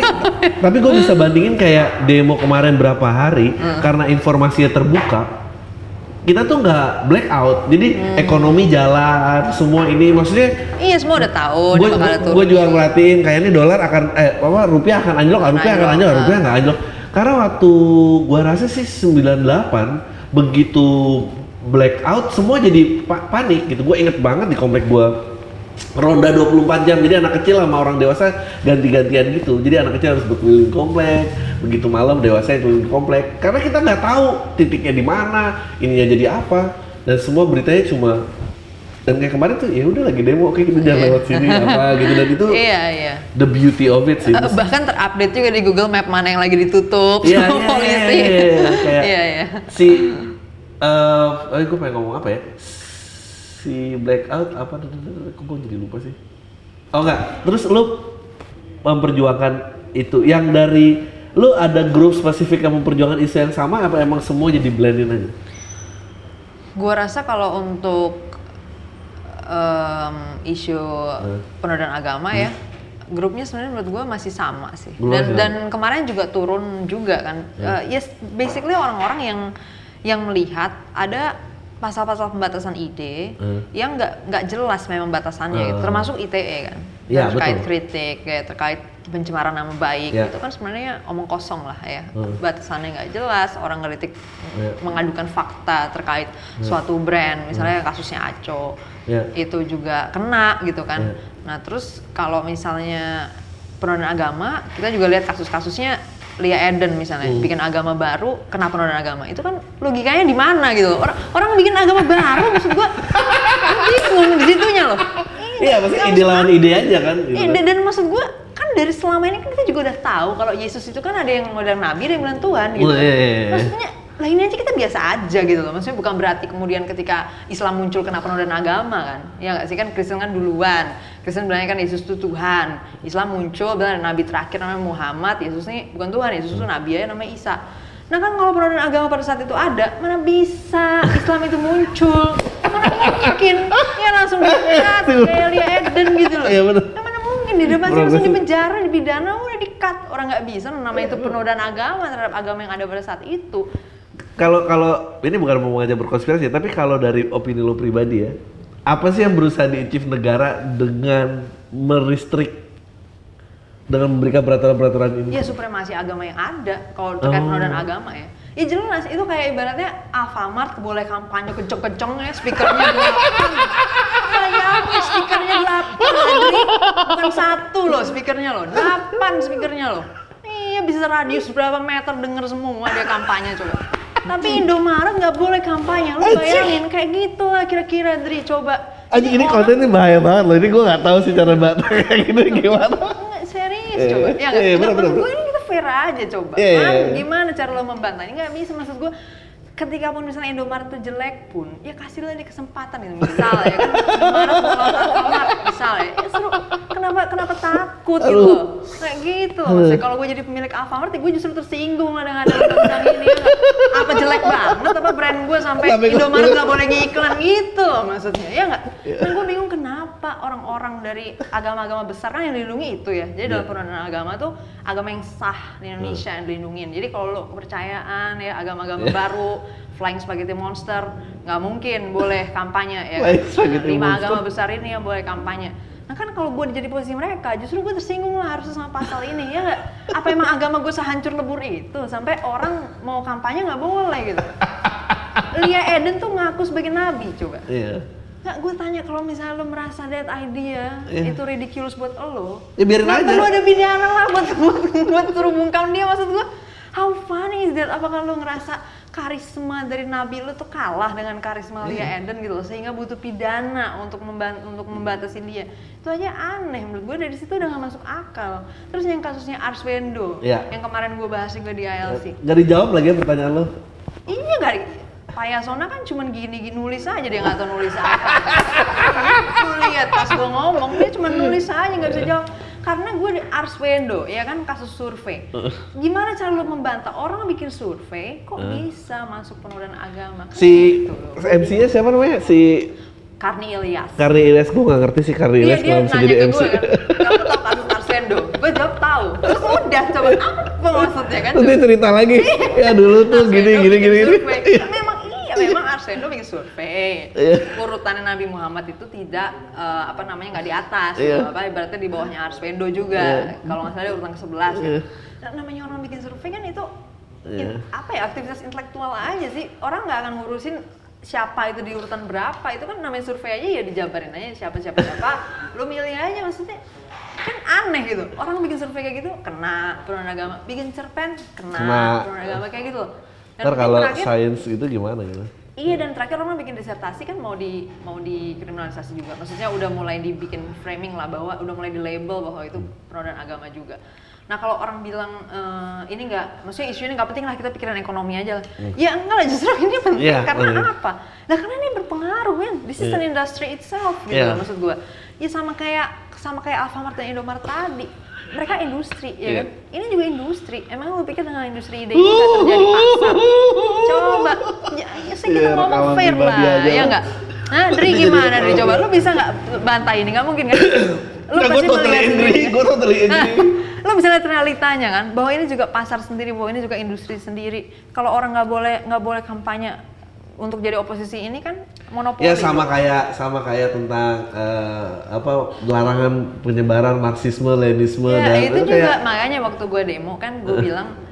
tapi gue bisa bandingin kayak demo kemarin berapa hari Hmm. karena informasinya terbuka kita tuh nggak blackout. Jadi Hmm. ekonomi jalan semua ini maksudnya Iya semua udah tahu gue gue juga ngeliatin kayaknya rupiah akan eh apa rupiah akan anjlok Akan rupiah akan anjlok, anjlok ah. rupiah nggak anjlok. Karena waktu gua rasa sih 98 begitu blackout semua jadi pa- panik gitu. Gue inget banget di komplek gua ronda 24 jam. Jadi anak kecil sama orang dewasa ganti-gantian gitu. Jadi anak kecil harus berkeliling komplek. Begitu malam dewasa yang keliling komplek. Karena kita nggak tahu titiknya di mana ininya jadi apa. Dan semua beritanya cuma dan kayak kemarin tuh ya udah lagi demo oke kita jangan Iya. lewat sini apa gitu. Dan itu Iya iya. the beauty of it sih. Eh, bahkan terupdate juga di Google Map mana yang lagi ditutup Iya, sama iya, polisi. iya, iya, kayak- Iya iya. si eh eh, gue pengen ngomong apa ya si blackout apa kok gue jadi lupa sih oh enggak terus lu memperjuangkan itu yang dari lu ada grup spesifik yang memperjuangkan isu yang sama apa emang semua jadi blendin aja Gua rasa kalau untuk em, isu Hmm. penodaan agama ya, grupnya sebenarnya menurut gua masih sama sih. Belum Dan ya? dan kemarin juga turun juga kan. Eh, yes, basically orang-orang yang yang melihat ada pasal-pasal pembatasan ide Hmm. yang nggak nggak jelas memang batasannya gitu. Hmm. termasuk ITE kan Ya, terkait betul. kritik kayak terkait pencemaran nama baik Ya. itu kan sebenarnya omong kosong lah ya Hmm. batasannya nggak jelas orang ngeritik Ya. mengadukan fakta terkait suatu brand misalnya kasusnya Aco Ya. itu juga kena gitu kan Ya. nah terus kalau misalnya penodaan agama kita juga lihat kasus-kasusnya Lia Eden misalnya Hmm. bikin agama baru kena penodaan agama itu kan logikanya di mana gitu orang orang bikin agama baru maksud gua bingung di situnya loh iya pasti nggak ide lawan ide aja kan gitu Iya, dan, dan maksud gue kan dari selama ini kan kita juga udah tahu kalau Yesus itu kan ada yang bilang nabi, ada yang bilang Tuhan gitu. Oh, iya, iya, iya. Maksudnya lainnya aja kita biasa aja gitu loh. Maksudnya bukan berarti kemudian ketika Islam muncul kena penodaan agama kan. Ya nggak sih kan Kristen kan duluan. Kristen bilangnya kan Yesus itu Tuhan. Islam muncul bilang ada nabi terakhir namanya Muhammad. Yesus ini bukan Tuhan, Yesus itu nabi aja namanya Isa. Nah kan kalau penodaan agama pada saat itu ada, mana bisa Islam itu muncul? Mana mungkin? Ya langsung dikat kayak Lia Eden gitu loh. Iya, bener. Ya mana mungkin dia udah pasti langsung Progresif. dipenjara, dipidana, udah di-cut. Orang nggak bisa namanya itu penodaan agama terhadap agama yang ada pada saat itu. Kalau kalau ini bukan mau ngajak berkonspirasi tapi kalau dari opini lo pribadi ya apa sih yang berusaha di-achieve negara dengan meristrik dengan memberikan peraturan-peraturan ini Ya supremasi agama yang ada kalau terkait Oh. penodaan agama ya. Ya jelas itu kayak ibaratnya Alfamart boleh kampanye kenceng-kenceng ya speakernya delapan. Bayangin speakernya delapan, Andri. bukan satu loh speakernya loh, delapan speakernya loh. Iya bisa radius berapa meter denger semua dia kampanye coba. Tapi Indomaret nggak boleh kampanye, lu bayangin kayak gitu lah kira-kira Dri coba. Anjing ini orang- konten ini bahaya banget loh ini gue nggak tahu sih cara batas kayak gini gimana serius coba. iya. Ya enggak, bener, bener, gue ini kita fair aja coba. Iya. gimana cara lo membantah? Ini nggak bisa maksud gue ketika pun misalnya Indomaret itu jelek pun, ya kasihlah dia kesempatan gitu. Misal ya kan, Indomaret mau misal ya, ya seru. Kenapa kenapa takut gitu loh? Kayak gitu. Maksudnya kalau gue jadi pemilik Alfamart, ya gue justru tersinggung ada undang-undang ini. Apa jelek banget apa brand gue sampai Indomaret nggak boleh ngiklan gitu loh maksudnya, ya nggak? Dan gue bingung kenapa orang-orang dari agama-agama besar kan yang dilindungi itu ya. Jadi dalam Iya. penodaan agama tuh agama yang sah di Indonesia yang dilindungin. Jadi kalau lo kepercayaan ya agama-agama Iya. baru Flying Spaghetti Monster nggak mungkin boleh kampanye ya. Spaghetti Lima Monster. agama besar ini yang boleh kampanye. Nah kan kalau gue jadi posisi mereka, justru gue tersinggung lah harusnya sama pasal ini ya? Apa emang agama gue sehancur lebur itu sampai orang mau kampanye nggak boleh gitu? Lia Eden tuh ngaku sebagai nabi coba. iya Nggak, gue tanya kalau misalnya lo merasa that idea Iya. itu ridiculous buat lo, Ya, biarin nggak aja. perlu ada pidana lah buat buat, bungkam dia maksud gue. How funny is that? Apakah lo ngerasa karisma dari nabi lo tuh kalah dengan karisma Iya. Lia Eden gitu loh, sehingga butuh pidana untuk memban untuk membatasi dia? Itu aja aneh menurut gue dari situ udah gak masuk akal. Terus yang kasusnya Arswendo, Iya. yang kemarin gue bahas juga di ILC. nggak dijawab lagi ya pertanyaan lo Iya gak Pak Yasona kan cuman gini-gini nulis aja dia nggak tahu nulis apa. Lihat pas gue ngomong dia cuma nulis aja nggak bisa jawab. Karena gue di Arswendo ya kan kasus survei gimana cara lu membantah orang bikin survei kok bisa masuk penodaan agama Kan Si gitu. MC-nya siapa namanya? Si Karni Ilyas Karni Ilyas gue nggak ngerti sih Karni Iya Ilyas dia bisa jadi MC. gue kan, kamu tahu kasus Arswendo? Gue jawab tahu. Terus udah coba apa maksudnya kan? Dia cerita lagi, ya dulu tuh Arswendo gini gini gini gini. Kan memang Arswendo bikin survei. Iya. Urutannya Nabi Muhammad itu tidak eh, apa namanya nggak di atas, gitu. apa ibaratnya di bawahnya Arswendo juga. Iya. Kalau nggak salah urutan ke-11 Iya. Nah, namanya orang bikin survei kan itu in- apa ya aktivitas intelektual aja sih. Orang nggak akan ngurusin siapa itu di urutan berapa itu kan namanya survei aja ya dijabarin aja siapa siapa siapa lu milih aja maksudnya kan aneh gitu orang bikin survei kayak gitu kena penodaan agama bikin cerpen kena, Kena. penodaan agama kayak gitu loh Ntar kalau sains gitu gimana gitu? Iya dan terakhir orang bikin disertasi kan mau di mau dikriminalisasi juga. Maksudnya udah mulai dibikin framing lah bahwa udah mulai di label bahwa itu penodaan agama juga. Nah kalau orang bilang eh, ini enggak, maksudnya isu ini nggak penting lah kita pikiran ekonomi aja lah. Ya enggak lah justru ini penting Iya, karena iya. apa? Nah karena ini berpengaruh kan. This is an industry itself gitu Iya. loh, maksud gua. Ya sama kayak sama kayak Alfamart dan Indomaret tadi. Mereka industri ya Iya. kan. Ini juga industri. Emang lu pikir dengan industri ide itu nggak terjadi pasar? Coba, ya, ya sih kita Iya, ngomong fair lah, aja ya lah. nggak? Nah, Dri Ini gimana Dri? Coba, lu bisa nggak bantah ini? Nggak mungkin kan? Lu gue pasti melihat sendiri. gue totally Nah, agree. lu bisa lihat realitanya kan, bahwa ini juga pasar sendiri, bahwa ini juga industri sendiri. Kalau orang nggak boleh nggak boleh kampanye untuk jadi oposisi ini kan monopoli. Ya sama kayak sama kayak tentang eh, apa larangan penyebaran marxisme, leninisme Ya, dan itu juga kayak makanya waktu gue demo kan gue bilang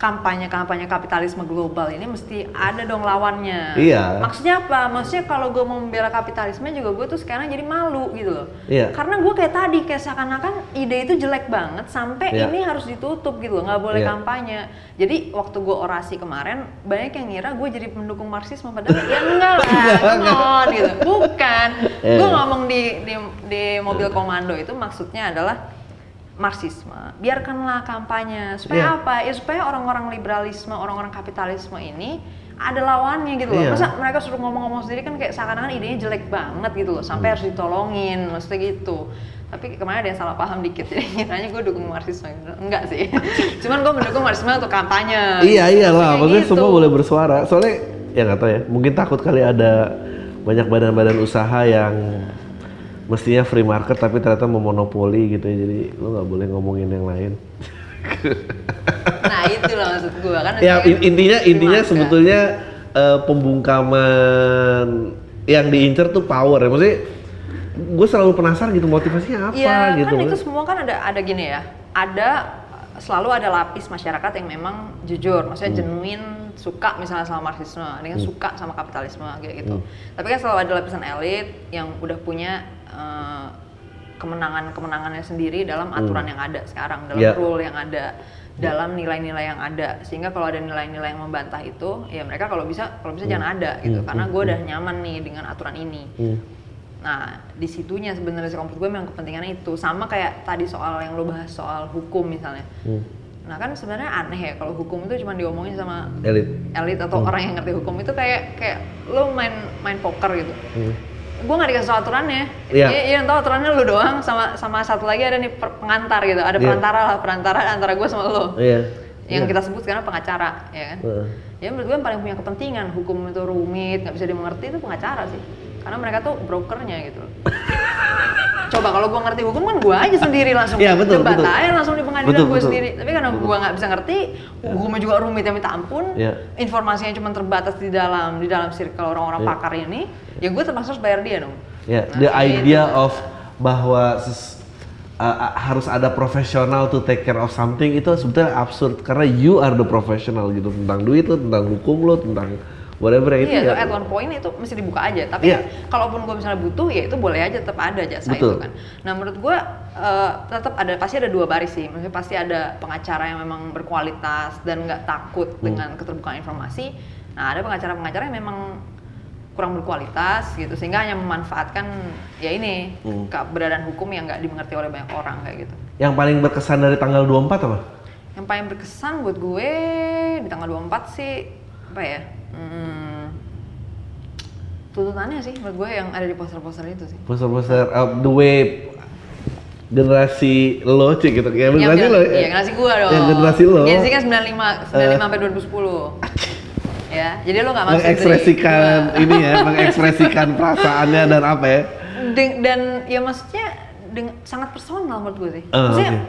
kampanye-kampanye kapitalisme global ini mesti ada dong lawannya. Iya. Maksudnya apa? Maksudnya kalau gue mau membela kapitalisme juga gue tuh sekarang jadi malu gitu loh. Iya. Karena gue kayak tadi kayak seakan-akan ide itu jelek banget sampai Iya. ini harus ditutup gitu loh, nggak boleh Iya. kampanye. Jadi waktu gue orasi kemarin banyak yang ngira gue jadi pendukung marxisme padahal ya enggak lah, come on gitu. Bukan. Iya. Gue ngomong di, di di mobil komando itu maksudnya adalah marxisme. Biarkanlah kampanye supaya Iya. apa? Ya supaya orang-orang liberalisme, orang-orang kapitalisme ini ada lawannya gitu loh. Iya. Masa mereka suruh ngomong-ngomong sendiri kan kayak seakan-akan idenya jelek banget gitu loh, Hmm. sampai harus ditolongin, maksudnya gitu. Tapi kemarin ada yang salah paham dikit, jadi kiranya gue dukung marxisme. Enggak sih. Cuman gue mendukung marxisme untuk kampanye. Iya iyalah, Kayak maksudnya gitu. semua boleh bersuara. Soalnya ya nggak tahu ya, mungkin takut kali ada banyak badan-badan usaha yang mestinya free market tapi ternyata memonopoli gitu ya. Jadi lu nggak boleh ngomongin yang lain. Nah itu loh maksud gue kan. ya intinya intinya market. sebetulnya eh, pembungkaman yang diincar tuh power ya. Maksudnya gue selalu penasaran gitu motivasinya apa Iya gitu. kan itu semua kan ada ada gini ya. Ada selalu ada lapis masyarakat yang memang jujur, maksudnya Hmm. genuine suka misalnya sama marxisme, ada yang suka sama kapitalisme kayak gitu. Hmm. Tapi kan selalu ada lapisan elit yang udah punya eh, kemenangan-kemenangannya sendiri dalam aturan yang ada sekarang, dalam Iya. rule yang ada, dalam nilai-nilai yang ada. Sehingga kalau ada nilai-nilai yang membantah itu, ya mereka kalau bisa kalau bisa jangan ada gitu. Karena gue udah nyaman nih dengan aturan ini. Hmm. Nah, di situnya sebenarnya sih menurut gue memang kepentingannya itu sama kayak tadi soal yang lo bahas soal hukum misalnya. Hmm. Nah kan sebenarnya aneh ya kalau hukum itu cuma diomongin sama Elit. elit atau orang yang ngerti hukum itu kayak kayak lo main main poker gitu. Hmm. Gue nggak dikasih tau aturannya. Iya. Iya, yang tahu aturannya lo doang sama sama satu lagi ada nih pengantar gitu. Ada Iya. perantara lah perantara antara gue sama lo. Iya. Yang Iya. kita sebut sekarang pengacara, ya kan? Heeh. Ya menurut gue yang paling punya kepentingan hukum itu rumit, nggak bisa dimengerti itu pengacara sih. Karena mereka tuh brokernya gitu loh. Coba kalau gue ngerti hukum kan gue aja sendiri langsung Iya, betul, debat betul. aja langsung di pengadilan gue sendiri. Tapi karena gue nggak bisa ngerti, hukumnya juga rumit ya minta ampun. Iya. Informasinya cuma terbatas di dalam di dalam circle orang-orang Iya. pakar ini. Ya gue terpaksa harus bayar dia dong. Ya, Nah, the kayak idea gitu. of bahwa ses- uh, uh, harus ada profesional to take care of something itu sebetulnya absurd karena you are the professional gitu tentang duit lo, tentang hukum lo, tentang whatever itu Iya, ya. at one point itu mesti dibuka aja. Tapi Iya. kan, kalaupun gue misalnya butuh, ya itu boleh aja tetap ada jasa Betul. itu kan. Nah menurut gue eh, tetap ada pasti ada dua baris sih. Maksudnya pasti ada pengacara yang memang berkualitas dan nggak takut Hmm. dengan keterbukaan informasi. Nah ada pengacara-pengacara yang memang kurang berkualitas gitu sehingga hanya memanfaatkan ya ini Hmm. keberadaan hukum yang nggak dimengerti oleh banyak orang kayak gitu. Yang paling berkesan dari tanggal 24 apa? Yang paling berkesan buat gue di tanggal 24 sih apa ya? Hmm, tuntutannya sih menurut gue yang ada di poster-poster itu sih. Poster-poster uh, the way generasi lo cik gitu kayak generasi lo Iya, generasi gua dong. yang generasi lo Gen Z kan 95, 95 Eh. sampai 2010. Ya, jadi lo nggak masuk mengekspresikan ini ya mengekspresikan perasaannya dan apa ya Deng- dan ya maksudnya deng- sangat personal menurut gue sih. Ah, Maksudnya oke.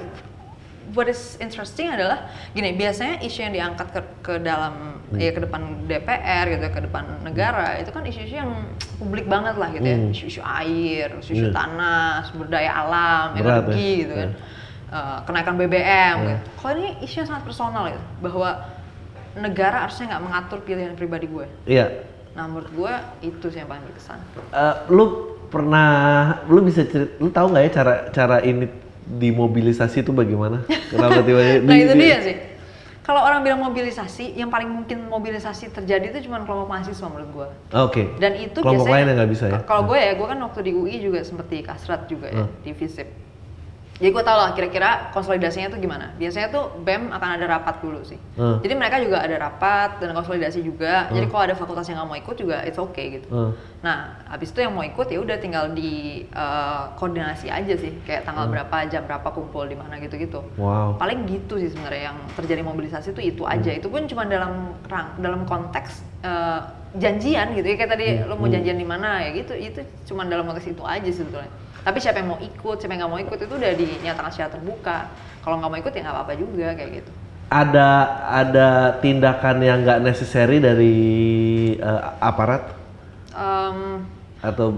what is interesting adalah gini, biasanya isu yang diangkat ke, ke dalam Hmm. ya ke depan DPR gitu, ke depan negara itu kan isu-isu yang publik banget lah gitu ya. Hmm. Isu-isu air, isu-isu Iya. tanah, sumber daya alam, Berat energi ya. gitu kan. Iya. Eh, kenaikan BBM Iya. gitu. Kalau ini isu yang sangat personal gitu, bahwa negara harusnya nggak mengatur pilihan pribadi gue. iya Nah menurut gue itu sih yang paling berkesan. Eh, lu pernah lu bisa cerita lu tahu nggak ya cara cara ini dimobilisasi itu bagaimana kenapa tiba-tiba Nah di- itu di- dia sih. Kalau orang bilang mobilisasi, yang paling mungkin mobilisasi terjadi itu cuma kelompok mahasiswa menurut gua. oke Dan itu kelompok biasanya lain yang nggak bisa ya Kalau gue ya, gue kan waktu di UI juga sempet di Kasrat juga ya, Hmm. di FISIP. Jadi gue tau lah kira-kira konsolidasinya tuh gimana. Biasanya tuh BEM akan ada rapat dulu sih. Hmm. Jadi mereka juga ada rapat dan konsolidasi juga. Jadi kalau ada fakultas yang nggak mau ikut juga it's okay gitu. Hmm. Nah, habis itu yang mau ikut ya udah tinggal di eh, koordinasi aja sih, kayak tanggal berapa, jam berapa kumpul di mana gitu-gitu. wow Paling gitu sih sebenarnya yang terjadi mobilisasi itu itu aja. Itu pun cuma dalam rang, dalam konteks eh, janjian gitu ya kayak tadi lo mau janjian di mana ya gitu. Itu cuma dalam konteks itu aja sebetulnya. Tapi siapa yang mau ikut, siapa yang nggak mau ikut itu udah dinyatakan secara terbuka. Kalau nggak mau ikut ya nggak apa-apa juga kayak gitu. ada ada tindakan yang nggak necessary dari eh, aparat Em, atau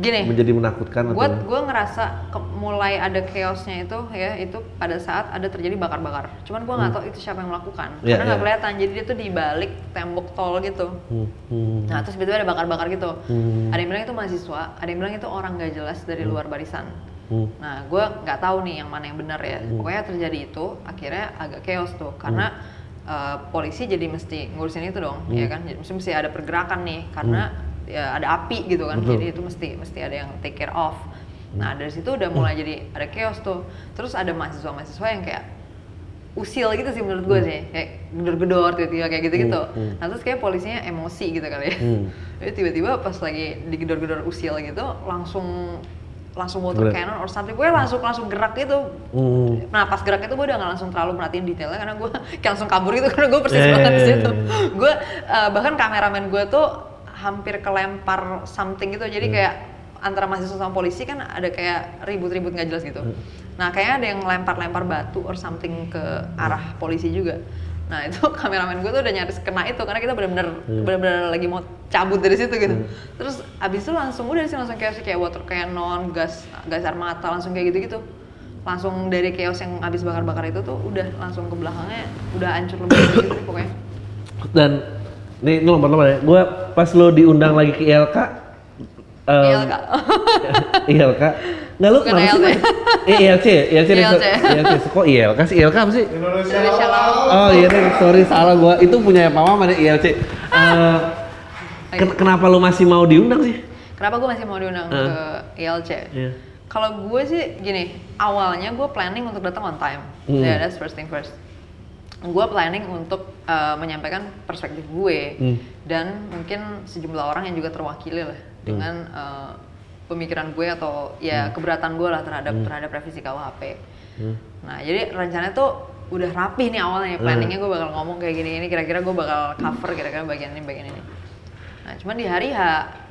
Gini, menjadi menakutkan gue gue ngerasa ke- mulai ada chaosnya itu ya itu pada saat ada terjadi bakar-bakar. Cuman gue nggak tahu itu siapa yang melakukan. Iya, karena nggak iya. kelihatan. Jadi dia tuh di balik tembok tol gitu. Hmm, hmm, nah terus tiba-tiba ada bakar-bakar gitu. Hmm. ada yang bilang itu mahasiswa ada yang bilang itu orang nggak jelas dari luar barisan. Hmm. nah gue nggak tahu nih yang mana yang benar ya. Pokoknya terjadi itu akhirnya agak chaos tuh. Karena eh, polisi jadi mesti ngurusin itu dong ya kan? Jadi mesti, mesti ada pergerakan nih. Karena ya ada api gitu kan. Betul. jadi itu mesti mesti ada yang take care of. Nah dari situ udah mulai jadi ada chaos tuh. Terus ada mahasiswa-mahasiswa yang kayak usil gitu sih menurut gue sih. Kayak gedor-gedor tiba-tiba kayak gitu-gitu. Hmm, hmm. nah terus kayak polisinya emosi gitu kali ya. Hmm. jadi tiba-tiba pas lagi digedor-gedor usil gitu langsung langsung water cannon or something. Gue langsung langsung gerak gitu. Hmm. nah pas gerak itu gue udah nggak langsung terlalu merhatiin detailnya karena gue kayak langsung kabur gitu karena gue persis Eh. banget di situ. gue eh, bahkan kameramen gue tuh hampir kelempar something gitu. Jadi kayak antara mahasiswa sama polisi kan ada kayak ribut-ribut nggak jelas gitu. Nah kayaknya ada yang lempar-lempar batu or something ke arah polisi juga. Nah itu kameramen gue tuh udah nyaris kena itu karena kita benar-benar benar-benar lagi mau cabut dari situ gitu. Terus abis itu langsung udah sih langsung kayak kayak water cannon gas gas air mata langsung kayak gitu-gitu. Langsung dari chaos yang habis bakar-bakar itu tuh udah langsung ke belakangnya udah hancur lebih gitu pokoknya. Dan ini, ini lompat-lompat ya gue pas lo diundang lagi ke ILK em, ILK. ILK nggak lu kenapa sih eh ILC ILC deh, ILC. ILC kok ILK sih ILK apa sih Indonesia. Oh iya nih, sorry salah gua. Itu punya Pak Maman ya ILC. Eh, ken- kenapa lu masih mau diundang sih? kenapa gue masih mau diundang Eh. ke ILC Iya. kalau gue sih gini awalnya gue planning untuk datang on time Hmm. ya that's first thing first gue planning untuk uh, menyampaikan perspektif gue Hmm. dan mungkin sejumlah orang yang juga terwakili lah dengan uh, pemikiran gue atau ya keberatan gue lah terhadap terhadap revisi KUHP. Hmm. Nah jadi rencananya tuh udah rapih nih awalnya planningnya gue bakal ngomong kayak gini ini kira-kira gue bakal cover kira-kira bagian ini bagian ini. Nah cuman di hari H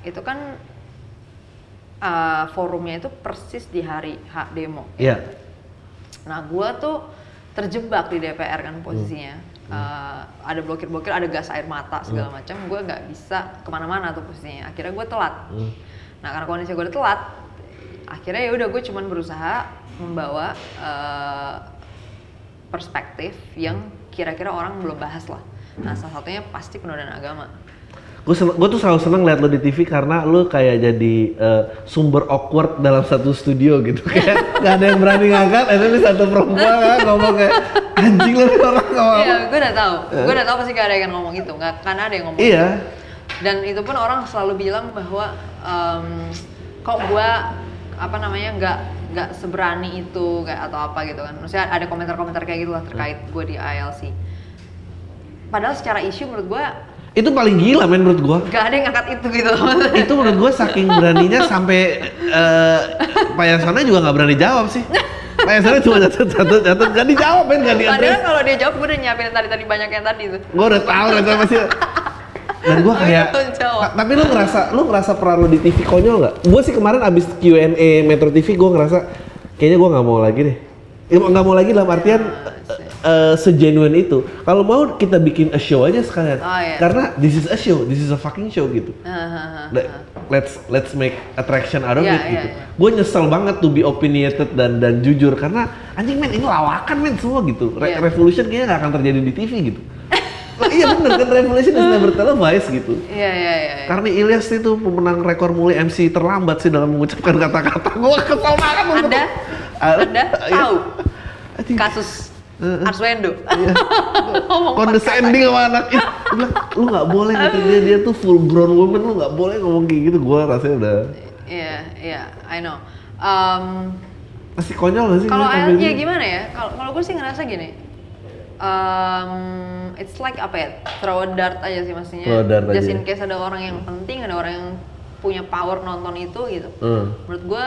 itu kan uh, forumnya itu persis di hari H demo. Iya. Nah, gua tuh terjebak di DPR kan posisinya. Eh, ada blokir-blokir, ada gas air mata segala macam. Gua nggak bisa ke mana-mana tuh posisinya. Akhirnya gue telat. Hmm. Nah, karena kondisi gue udah telat, akhirnya ya udah gue cuman berusaha membawa eh, perspektif yang kira-kira orang belum bahas lah. Nah, salah satunya pasti penodaan agama. Gue gue tuh selalu seneng liat lo di TV karena lo kayak jadi eh, sumber awkward dalam satu studio gitu. Kayak gak ada yang berani ngangkat, ada nih satu perempuan kan, ngomong kayak anjing lo orang ngomong. Iya, gue udah tahu. Gue udah tahu pasti gak ada yang ngomong itu, nggak karena ada yang ngomong. Iya. dan itu pun orang selalu bilang bahwa em, kok gua apa namanya nggak nggak seberani itu kayak atau apa gitu kan maksudnya ada komentar-komentar kayak gitu lah terkait gue di ILC padahal secara isu menurut gua Itu paling gila men menurut gua. Gak ada yang ngangkat itu gitu. itu menurut gua saking beraninya sampai eh Pak Yasona juga nggak berani jawab sih. Pak Yasona cuma catat catat catat nggak dijawab men nggak Padahal diadres. kalau dia jawab gue udah nyiapin yang tadi-tadi banyak yang tadi tuh. Gua udah tahu kan pasti. Dan gua kayak, tapi lu ngerasa, lu ngerasa peran lu di TV konyol nggak? Gua sih kemarin abis Q&A Metro TV, gua ngerasa kayaknya gua nggak mau lagi deh. Nggak mau lagi dalam artian eh, segenuine itu. Kalau mau kita bikin a show aja sekalian. Oh, iya. Karena this is a show, this is a fucking show gitu. Hahaha. Le- let's let's make attraction out of Iya, it iya, gitu. iya. Gue nyesel banget to be opinionated dan dan jujur karena anjing men ini lawakan men semua gitu. Re- Iya. Revolution kayaknya nggak akan terjadi di TV gitu. Lah, iya bener kan Revolution is never televised gitu. Iya iya iya. iya. Karena Ilyas itu pemenang rekor muli MC terlambat sih dalam mengucapkan kata-kata. Gue kesel banget. untuk- Anda Ah, Anda iya. tahu kasus Heeh. Arswendo. iya. Condescending sama anak itu. Gua bilang, lu nggak boleh gitu dia dia tuh full grown woman lu nggak boleh ngomong kayak gitu. Gue rasanya udah Iya iya I know. Um, masih konyol gak sih? kalau ya tampilnya? gimana ya? Kalau kalau gue sih ngerasa gini. Um, it's like apa ya? Throw a dart aja sih maksudnya. Throw a dart Just aja. in case ada orang yang penting, ada orang yang punya power nonton itu gitu. Hmm. Menurut gue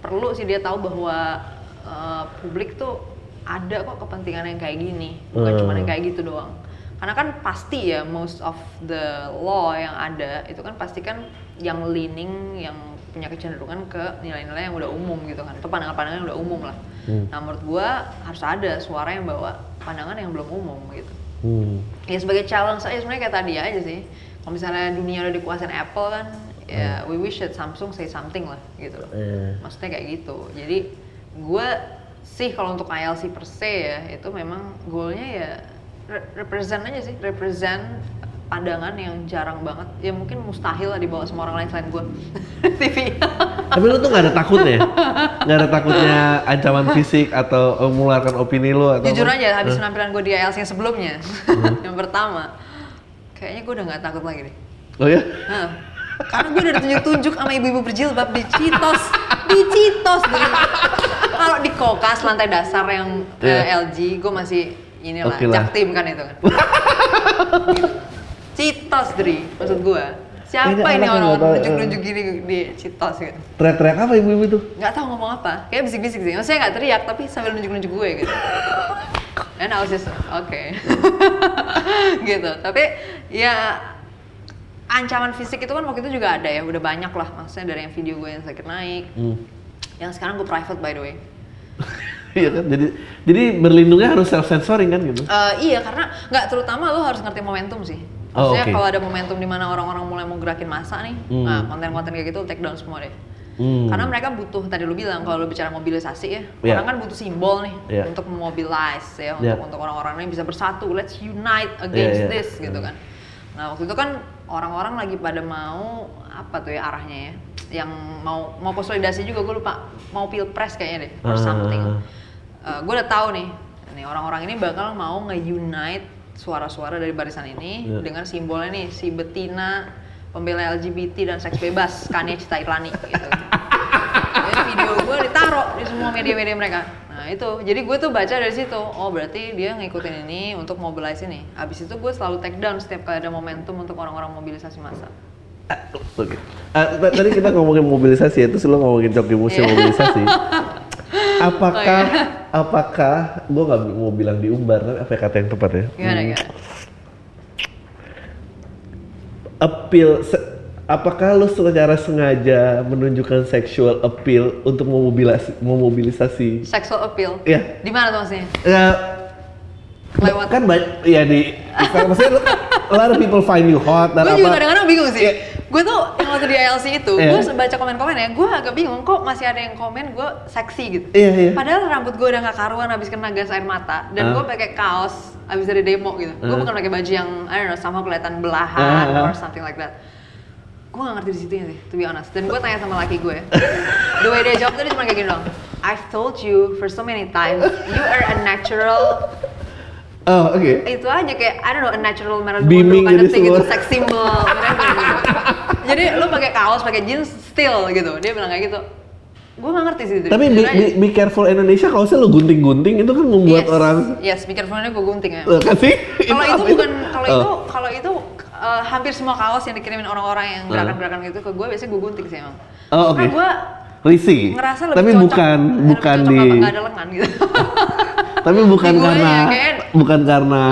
perlu sih dia tahu bahwa uh, publik tuh ada kok kepentingan yang kayak gini, bukan Hmm. cuma yang kayak gitu doang. Karena kan pasti ya most of the law yang ada itu kan pasti kan yang leaning, yang punya kecenderungan ke nilai-nilai yang udah umum gitu kan, atau pandangan-pandangan yang udah umum lah. Hmm. Nah menurut gua harus ada suara yang bawa pandangan yang belum umum gitu. Hmm. Ya sebagai challenge aja sebenarnya kayak tadi aja sih. Kalau misalnya dunia udah dikuasain Apple kan, ya we wish that Samsung say something lah gitu loh. Eh. Maksudnya kayak gitu. Jadi gue sih kalau untuk ILC per se ya itu memang goalnya ya re- represent aja sih, represent pandangan yang jarang banget. Ya mungkin mustahil lah dibawa sama orang lain selain gue TV. Tapi lu tuh gak ada takutnya? Gak ada takutnya ancaman fisik atau eh, mengeluarkan opini lu atau Jujur apa? aja habis penampilan gue di ILC yang sebelumnya, Hmm. yang pertama, kayaknya gue udah nggak takut lagi deh. Oh ya? Karena gue udah ditunjuk-tunjuk sama ibu-ibu berjilbab di Citos, di Citos. Kalau di Kokas lantai dasar yang eh, Iya. LG, gue masih inilah Oke lah. jaktim kan itu kan. Citos, Dri, maksud gue. Siapa Ini ini anak orang nggak tahu, nunjuk-nunjuk gini di Citos gitu? Teriak-teriak apa ibu-ibu tuh? Nggak tahu ngomong apa, kayak bisik-bisik sih. Maksudnya nggak teriak, tapi sambil nunjuk-nunjuk gue gitu. And I was just, oke. gitu, tapi ya ancaman fisik itu kan waktu itu juga ada ya, udah banyak lah. Maksudnya dari yang video gue yang sakit naik, Hmm. yang sekarang gue private by the way. Iya kan? Jadi jadi berlindungnya harus self censoring kan gitu. Eh, iya karena nggak terutama lo harus ngerti momentum sih. Oh, Maksudnya oke. kalau ada momentum di mana orang-orang mulai mau gerakin masa nih, Hmm. nah konten-konten kayak gitu take down semua deh. Hmm. Karena mereka butuh tadi lu bilang kalau lu bicara mobilisasi ya, Iya. orang kan butuh simbol nih Iya. untuk memobilize ya untuk Iya. untuk orang-orang ini bisa bersatu, let's unite against Iya, iya. this gitu kan. Nah waktu itu kan orang-orang lagi pada mau apa tuh ya arahnya ya, yang mau mau konsolidasi juga gue lupa mau pilpres kayaknya deh or Ah. something. gue udah tahu nih, nih orang-orang ini bakal mau nge-unite suara-suara dari barisan ini Iya. dengan simbolnya nih si betina pembela LGBT dan seks bebas Kania Cita Irlani gitu. Jadi video gue ditaruh di semua media-media mereka. Itu, jadi gue tuh baca dari situ. Oh berarti dia ngikutin ini untuk mobilize ini. Abis itu gue selalu take down setiap kali ada momentum untuk orang-orang mobilisasi massa. Oke. T- tadi kita ngomongin mobilisasi ya, terus lo ngomongin coki musim Iya. mobilisasi. Apakah Oh, iya. apakah gue nggak mau bilang diumbar tapi apa ya kata yang tepat ya? Gimana Hmm. gimana? appeal se- apakah lu secara sengaja menunjukkan sexual appeal untuk memobilisasi memobilisasi Sexual appeal. Iya. Di mana tuh maksudnya? ya Lewat. kan banyak ya di maksudnya lu- a lot of people find you hot dan gue juga kadang-kadang bingung sih. Iya. Gue tuh yang waktu di ILC itu, Iya. gue baca komen-komen ya, gue agak bingung kok masih ada yang komen gue seksi gitu. Iya, iya. Padahal rambut gue udah gak karuan habis kena gas air mata dan Ah. gue pakai kaos habis dari demo gitu. Gue Ah. bukan pakai baju yang I don't know sama kelihatan Ah, belahan ah. or something like that. Gue gak ngerti di situ sih, to be honest. Dan gue tanya sama laki gue, the way dia jawab tadi cuma kayak gini dong. I've told you for so many times, you are a natural oh oke itu aja kayak I don't know a natural Maradona Beaming kind of jadi thing semua. sex symbol gitu. jadi lu pakai kaos pakai jeans still gitu dia bilang kayak gitu gue gak ngerti sih itu tapi be, be, be careful Indonesia kalau saya lu gunting-gunting itu kan membuat yes, orang yes speakerphone-nya gue gunting ya kan sih kalau itu bukan kalau Oh. itu kalau itu eh, hampir semua kaos yang dikirimin orang-orang yang gerakan-gerakan gitu ke gue biasanya gue gunting sih emang. Oh, oke. Karena gue Risih. ngerasa lebih Tapi cocok, bukan lebih bukan cocok di nggak ada lengan gitu. tapi bukan Di gue karena ya, kayak- bukan karena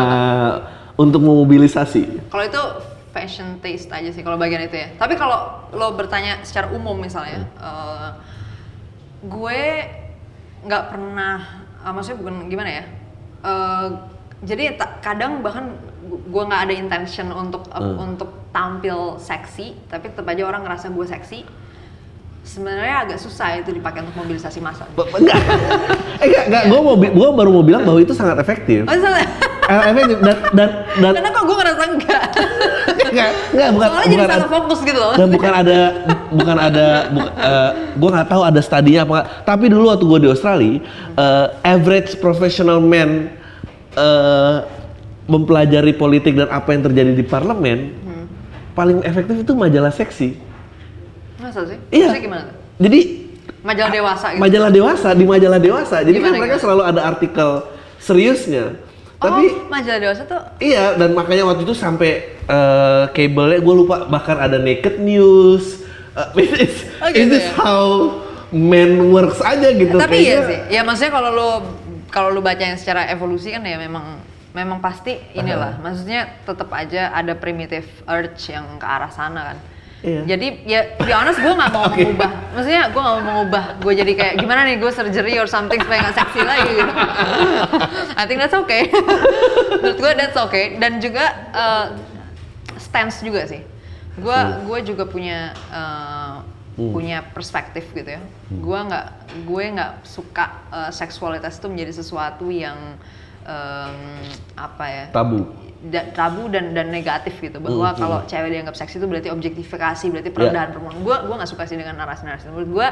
untuk memobilisasi. kalau itu fashion taste aja sih kalau bagian itu ya. Tapi kalau lo bertanya secara umum misalnya, eh, gue nggak pernah, eh, maksudnya bukan gimana ya? eh, jadi kadang bahkan gue nggak ada intention untuk eh, Hmm. untuk tampil seksi, tapi tetap aja orang ngerasa gue seksi. Sebenarnya agak susah itu dipakai untuk mobilisasi massa. Enggak. enggak, enggak. Gua mau gua baru mau bilang bahwa itu sangat efektif. Oh. Eh, efektif dan dan dan Karena kok gue ngerasa enggak. enggak, enggak bukan Soalnya jadi bukan salah fokus gitu loh. dan bukan ada bukan ada bu- eh, gua nggak tahu ada studinya apa tapi dulu waktu gua di Australia eh, average professional man eh, mempelajari politik dan apa yang terjadi di parlemen Hmm. paling efektif itu majalah seksi Masa sih? iya Maksudnya gimana? jadi Majalah dewasa gitu. majalah dewasa di majalah dewasa jadi kan Gimana, mereka gimana? selalu ada artikel seriusnya tapi oh, majalah dewasa tuh Iya, dan makanya waktu itu sampai eh, kabelnya gue lupa bahkan ada naked news. Uh, is, Oh, is gitu this ya? how men works aja gitu. tapi iya Kayaknya- sih. Ya maksudnya kalau lu kalau lu baca yang secara evolusi kan ya memang memang pasti inilah. Maksudnya tetap aja ada primitive urge yang ke arah sana kan. Iya. Jadi ya be honest gue nggak mau Oke. mengubah. Maksudnya gue nggak mau mengubah. Gue jadi kayak gimana nih gue surgery or something supaya nggak seksi lagi gitu. I think that's okay. Menurut gue that's okay. Dan juga eh, stance juga sih. Gue Hmm. gue juga punya eh, punya perspektif gitu ya. Gue nggak gue nggak suka eh, seksualitas itu menjadi sesuatu yang em, apa ya? tabu. da- tabu dan dan negatif gitu bahwa Hmm, kalau cewek dianggap seksi itu berarti objektifikasi berarti perendahan perempuan gue gue nggak suka sih dengan narasi-narasi menurut gue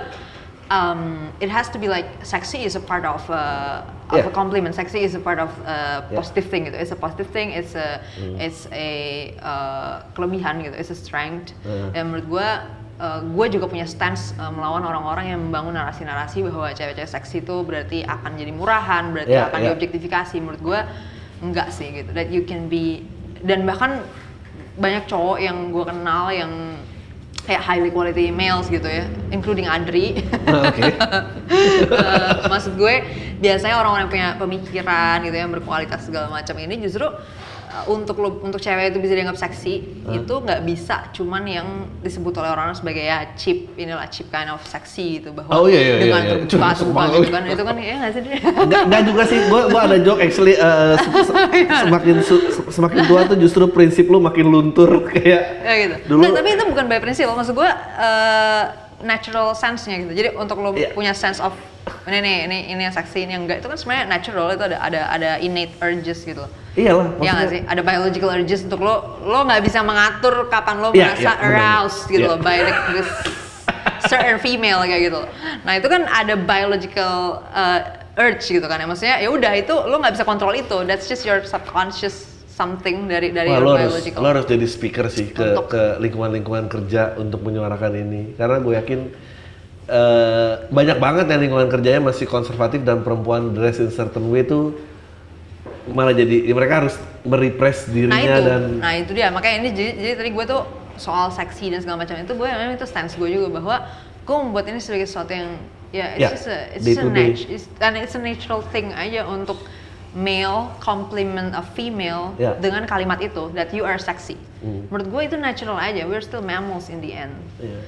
um, it has to be like sexy is a part of uh, of Yeah. a compliment sexy is a part of uh, Yeah. positive thing gitu it's a positive thing it's a it's a uh, kelebihan gitu it's a strength Hmm. dan menurut gue uh, gue juga punya stance uh, melawan orang-orang yang membangun narasi-narasi bahwa cewek-cewek seksi itu berarti akan jadi murahan berarti Yeah, akan yeah. diobjektifikasi menurut gue enggak sih gitu that you can be dan bahkan banyak cowok yang gue kenal yang kayak highly quality males gitu ya including Adri Nah, Oke. Eh, maksud gue biasanya orang-orang yang punya pemikiran gitu yang berkualitas segala macam ini justru uh, untuk lo untuk cewek itu bisa dianggap seksi itu nggak bisa cuman yang disebut oleh orang sebagai ya cheap inilah cheap kind of seksi gitu bahwa Oh, iya, iya, dengan iya, iya. terbuka gitu kan itu kan ya nggak sih enggak juga sih. Gue gua ada joke actually eh, se- se- semakin su- semakin tua tuh justru prinsip lu makin luntur kayak ya gitu. Dulu- Nggak, tapi itu bukan by prinsip. Maksud gue eh, natural sense-nya gitu. Jadi untuk lo Iya. punya sense of ini nih, ini ini yang seksi, ini yang enggak itu kan sebenarnya natural itu ada ada ada innate urges gitu. loh. Iyalah Iya nggak sih? Ada biological urges untuk lo, lo nggak bisa mengatur kapan lo Iya, merasa iya, benar. aroused gitu Iya. loh by like this certain female kayak gitu. loh. Nah itu kan ada biological uh, urge gitu kan ya. Maksudnya ya udah itu lo nggak bisa kontrol itu. That's just your subconscious something dari dari Wah, lo harus, biological. lo harus jadi speaker sih ke, Untuk- ke lingkungan-lingkungan kerja untuk menyuarakan ini. Karena gue yakin eh, banyak banget yang lingkungan kerjanya masih konservatif dan perempuan dress in certain way itu malah jadi mereka harus merepress dirinya nah itu dan nah itu dia makanya ini jadi, jadi tadi gue tuh soal seksi dan segala macam itu gue memang itu stance gue juga bahwa gue membuat ini sebagai sesuatu yang ya it's Ya, just a it's just a to day. nat- it's, and it's a natural thing aja untuk male compliment a female Ya. dengan kalimat itu that you are sexy Hmm. menurut gue itu natural aja we're still mammals in the end Iya.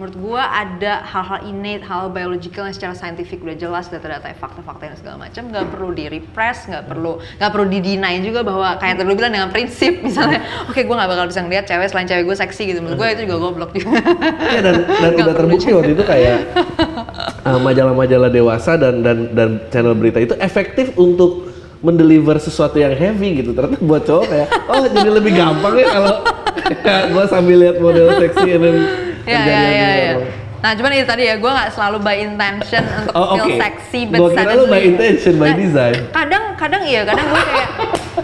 Menurut gue ada hal-hal innate, hal biological yang secara saintifik udah jelas data-data fakta-fakta dan segala macam nggak perlu di repress nggak perlu nggak perlu di deny juga bahwa kayak tadi lu bilang dengan prinsip misalnya oke gue nggak bakal bisa ngeliat cewek selain cewek gue seksi gitu menurut gue itu juga goblok juga Iya dan dan udah terbukti waktu itu kayak uh, majalah-majalah dewasa dan dan dan channel berita itu efektif untuk mendeliver sesuatu yang heavy gitu. Ternyata buat cowok kayak oh jadi lebih gampang ya kalau gue sambil lihat model seksi dan ya ya ya, ya. Nah, cuman itu tadi ya, gue nggak selalu by intention untuk Oh, feel sexy, but Gua kira lu by intention, by Nah, design. Kadang, kadang iya, kadang gue kayak,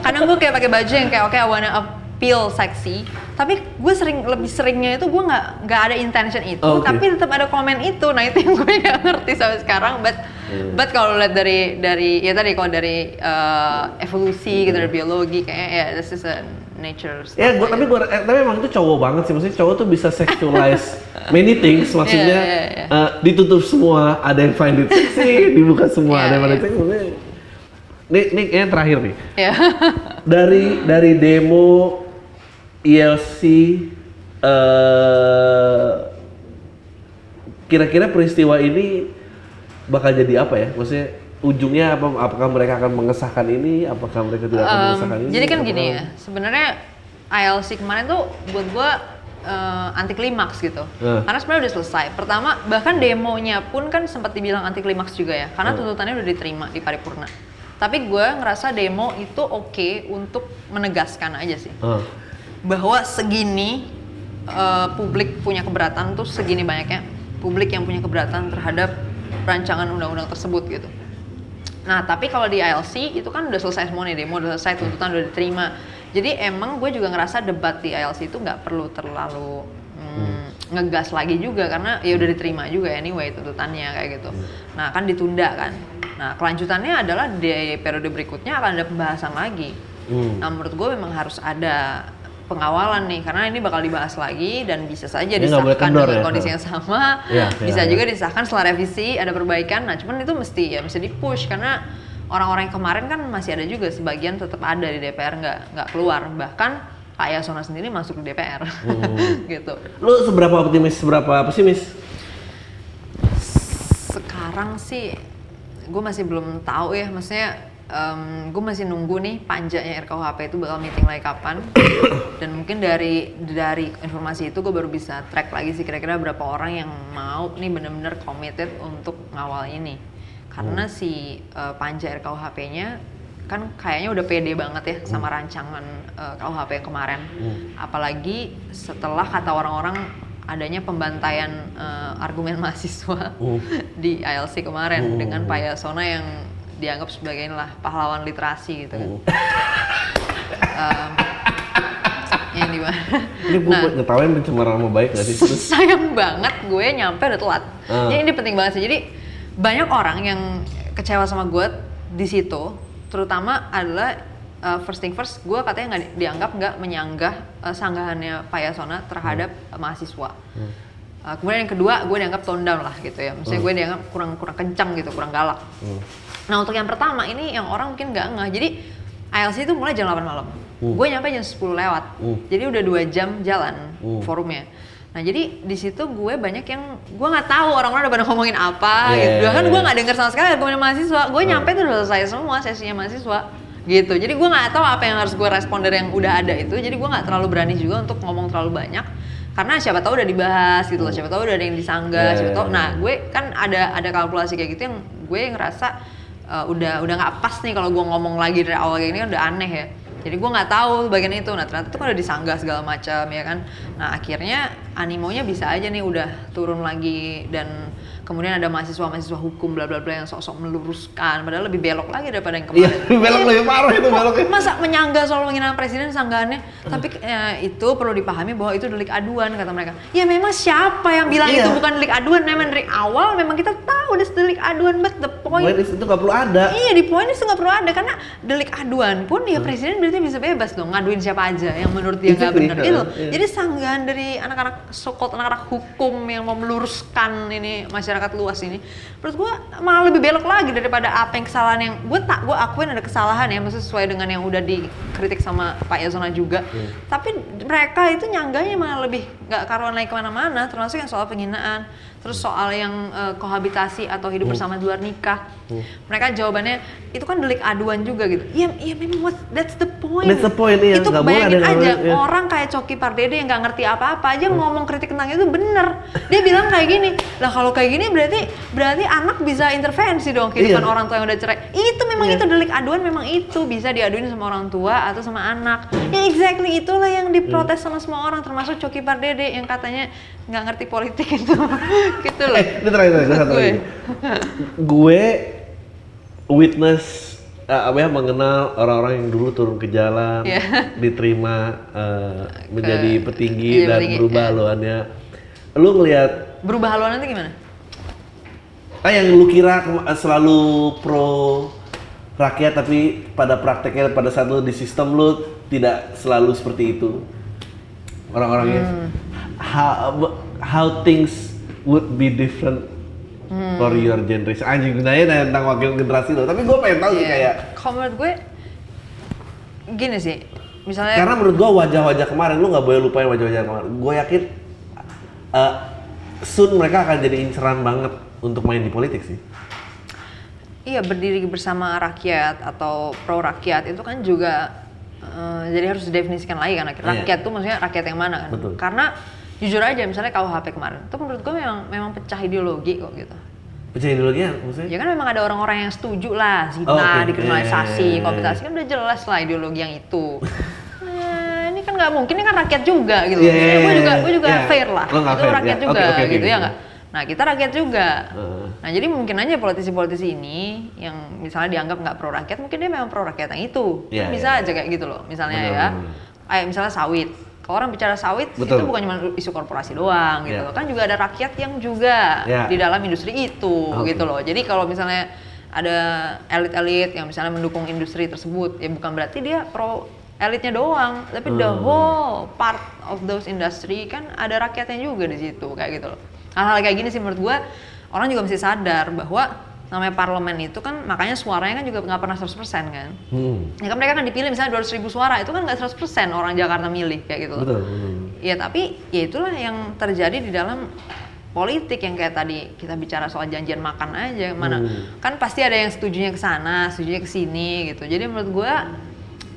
kadang gue kayak pakai baju yang kayak oke, I wanna appeal sexy. Tapi gue sering lebih seringnya itu gue nggak nggak ada intention itu, Oh, oke. tapi tetap ada komen itu. Nah itu yang gue nggak ngerti sampai sekarang. But Hmm. but kalau lihat dari dari ya tadi kalau dari uh, evolusi gitu Hmm. dari biologi kayaknya ya this is a nature Ya, gua, tapi gua eh, tapi emang itu cowok banget sih. Maksudnya cowok tuh bisa sexualize many things. Maksudnya Iya, iya, iya. eh, ditutup semua, ada yang find it sexy, dibuka semua, Iya, ada yang find it sexy. Maksudnya, Nih, nih kayaknya terakhir nih. ya Dari dari demo ILC eh kira-kira peristiwa ini bakal jadi apa ya? Maksudnya ujungnya apa? Apakah mereka akan mengesahkan ini? Apakah mereka tidak akan mengesahkan ini? jadi kan Apakah- gini ya sebenarnya ILC kemarin tuh buat gua eh, anti klimaks gitu Eh. karena sebenarnya udah selesai pertama bahkan demonya pun kan sempat dibilang anti klimaks juga ya karena Eh. tuntutannya udah diterima di paripurna tapi gue ngerasa demo itu oke untuk menegaskan aja sih Ah. bahwa segini eh, publik punya keberatan tuh segini banyaknya publik yang punya keberatan terhadap rancangan undang-undang tersebut gitu. Nah tapi kalau di ILC itu kan udah selesai semua nih demo udah selesai tuntutan udah diterima. Jadi emang gue juga ngerasa debat di ILC itu nggak perlu terlalu mm, ngegas lagi juga karena ya udah diterima juga anyway tuntutannya kayak gitu. Nah kan ditunda kan. Nah kelanjutannya adalah di periode berikutnya akan ada pembahasan lagi. Hmm. Nah menurut gue memang harus ada pengawalan nih karena ini bakal dibahas lagi dan bisa saja Ini disahkan kendor dengan ya? kondisi yang sama Iya, bisa iya, juga disahkan setelah revisi ada perbaikan nah cuman itu mesti ya mesti di push karena orang-orang yang kemarin kan masih ada juga sebagian tetap ada di DPR nggak nggak keluar bahkan Pak Yasona sendiri masuk di DPR Hmm. gitu Lu seberapa optimis, seberapa pesimis? sekarang sih gue masih belum tahu ya maksudnya gue masih nunggu nih panjanya RKUHP itu bakal meeting lagi kapan. Dan mungkin dari dari informasi itu gue baru bisa track lagi sih kira-kira berapa orang yang mau nih bener-bener committed untuk ngawal ini. Karena si uh, panja RKUHP-nya kan kayaknya udah pede banget ya sama rancangan uh, KUHP yang kemarin. Apalagi setelah kata orang-orang adanya pembantaian uh, argumen mahasiswa Hmm. di ILC kemarin Hmm. dengan Pak Yasona yang dianggap sebagai lah pahlawan literasi gitu kan. Hmm. Em, yang di mana? Ini gue Nah, ngetawain pencemaran nama baik gak sih? Terus, sayang banget gue nyampe udah telat. Ah. Jadi ini penting banget sih. Jadi banyak orang yang kecewa sama gue di situ, terutama adalah uh, first thing first, gue katanya nggak di- dianggap nggak menyanggah uh, sanggahannya Pak Yasona terhadap uh, mahasiswa. Uh, kemudian yang kedua, gue dianggap tone down lah gitu ya. Maksudnya gue dianggap kurang kurang kencang gitu, kurang galak. Hmm. Nah untuk yang pertama ini yang orang mungkin nggak ngeh. Jadi ILC itu mulai jam 8 malam. Hmm. Gue nyampe jam 10 lewat. Hmm. Jadi udah dua jam jalan Hmm. forumnya. Nah jadi di situ gue banyak yang gue nggak tahu orang-orang udah pada ngomongin apa Yeah, gitu. Bahkan gue nggak denger sama sekali argumen mahasiswa. Gue Hmm. nyampe tuh udah selesai semua sesinya mahasiswa gitu. Jadi gue nggak tahu apa yang harus gue respon dari yang udah ada itu. Jadi gue nggak terlalu berani juga untuk ngomong terlalu banyak karena siapa tahu udah dibahas gitu loh. Siapa tahu udah ada yang disanggah. Yeah, siapa tahu. Nah gue kan ada ada kalkulasi kayak gitu yang gue ngerasa uh, udah udah nggak pas nih kalau gue ngomong lagi dari awal kayak kan udah aneh ya. Jadi gue nggak tahu bagian itu. Nah ternyata itu kan udah disanggah segala macam ya kan? Nah akhirnya animonya bisa aja nih udah turun lagi dan kemudian ada mahasiswa mahasiswa hukum bla bla bla yang sok-sok meluruskan padahal lebih belok lagi daripada yang Iya, kemarin belok Iya. lebih parah itu beloknya. masa menyanggah soal penghinaan presiden sanggahannya tapi eh, itu perlu dipahami bahwa itu delik aduan kata mereka ya memang siapa yang bilang Iya. itu bukan delik aduan memang dari awal memang kita tahu udah delik aduan but the point Poin itu gak perlu ada. Iya di poin itu nggak perlu ada karena delik aduan pun ya presiden berarti bisa bebas dong ngaduin siapa aja yang menurut dia nggak benar itu. iya. Jadi sanggahan dari anak-anak sokot anak-anak hukum yang mau meluruskan ini masyarakat luas ini, menurut gua malah lebih belok lagi daripada apa yang kesalahan yang gue tak gue akuin ada kesalahan ya, maksudnya sesuai dengan yang udah dikritik sama Pak Yasona juga. Iya. Tapi mereka itu nyangganya malah lebih nggak karuan naik ke mana-mana, termasuk yang soal penghinaan, terus soal yang eh, kohabitasi atau hidup bersama di luar nikah. Mereka jawabannya itu kan delik aduan juga gitu. Iya, iya memang what, that's the point. That's the point, iya. Itu boleh bayangin ada yang aja namanya, iya. orang kayak Coki Pardede yang nggak ngerti apa-apa aja ngomong kritik tentang itu bener. Dia bilang kayak gini, lah kalau kayak gini berarti berarti anak bisa intervensi dong kehidupan Iya. orang tua yang udah cerai. Itu memang Iya. itu delik aduan memang itu bisa diaduin sama orang tua atau sama anak. Ya exactly itulah yang diprotes sama semua orang termasuk Coki Pardede yang katanya nggak ngerti politik itu. Gitu loh. Eh, ini terakhir, terakhir satu Gue. lagi. Gue witness eh, apa ya mengenal orang-orang yang dulu turun ke jalan, Iya. diterima eh, menjadi petinggi menjadi dan petinggi, berubah iya. haluannya. Lu ngelihat Berubah haluan nanti gimana? ah yang lu kira selalu pro rakyat tapi pada prakteknya pada saat lu di sistem lu tidak selalu seperti itu orang-orangnya Hmm. how how things would be different Hmm. for your generation anjing nanya tentang wakil generasi lo tapi gue pengen tahu sih Iya. kayak Kalau menurut gue gini sih, misalnya karena menurut gue wajah-wajah kemarin lu nggak boleh lupain wajah-wajah kemarin gue yakin uh, soon mereka akan jadi inceran banget untuk main di politik sih iya berdiri bersama rakyat atau pro rakyat itu kan juga eh, jadi harus didefinisikan lagi kan rakyat tuh maksudnya rakyat yang mana kan? Betul. Karena jujur aja misalnya KUHP kemarin, itu menurut gue memang memang pecah ideologi kok gitu. percaya ideologinya maksudnya Ya kan memang ada orang-orang yang setuju lah zina, Oh, oke. dikriminalisasi, Eh. kompensasi kan udah jelas lah ideologi yang itu. Nah, ini kan nggak mungkin, ini kan rakyat juga gitu. Iya, iya, gue iya, juga, iya. gue juga Iya. fair lah. Itu fair, rakyat ya. juga oke, oke, gitu ya gitu. nggak? Nah kita rakyat juga. Heeh. Nah jadi mungkin aja politisi-politisi ini yang misalnya dianggap nggak pro rakyat, mungkin dia memang pro rakyat yang itu. Iya, Kan bisa iya, aja kayak gitu loh. Misalnya Benar, ya, benar. kayak misalnya sawit. Kalau orang bicara sawit Betul. itu bukan cuma isu korporasi doang gitu. Iya. Kan juga ada rakyat yang juga Iya. di dalam industri itu Oke. gitu loh. Jadi kalau misalnya ada elit-elit yang misalnya mendukung industri tersebut, ya bukan berarti dia pro elitnya doang, tapi the Hmm. whole part of those industry kan ada rakyatnya juga di situ kayak gitu loh. Hal-hal kayak gini sih menurut gua orang juga mesti sadar bahwa namanya parlemen itu kan makanya suaranya kan juga nggak pernah 100% kan. hmm. Ya kan mereka kan dipilih misalnya 200 ribu suara itu kan nggak 100% orang Jakarta milih kayak gitu loh. betul, betul. Ya tapi ya itulah yang terjadi di dalam politik yang kayak tadi kita bicara soal janjian makan aja mana Hmm. kan pasti ada yang setujunya ke sana, setujunya ke sini gitu. Jadi menurut gua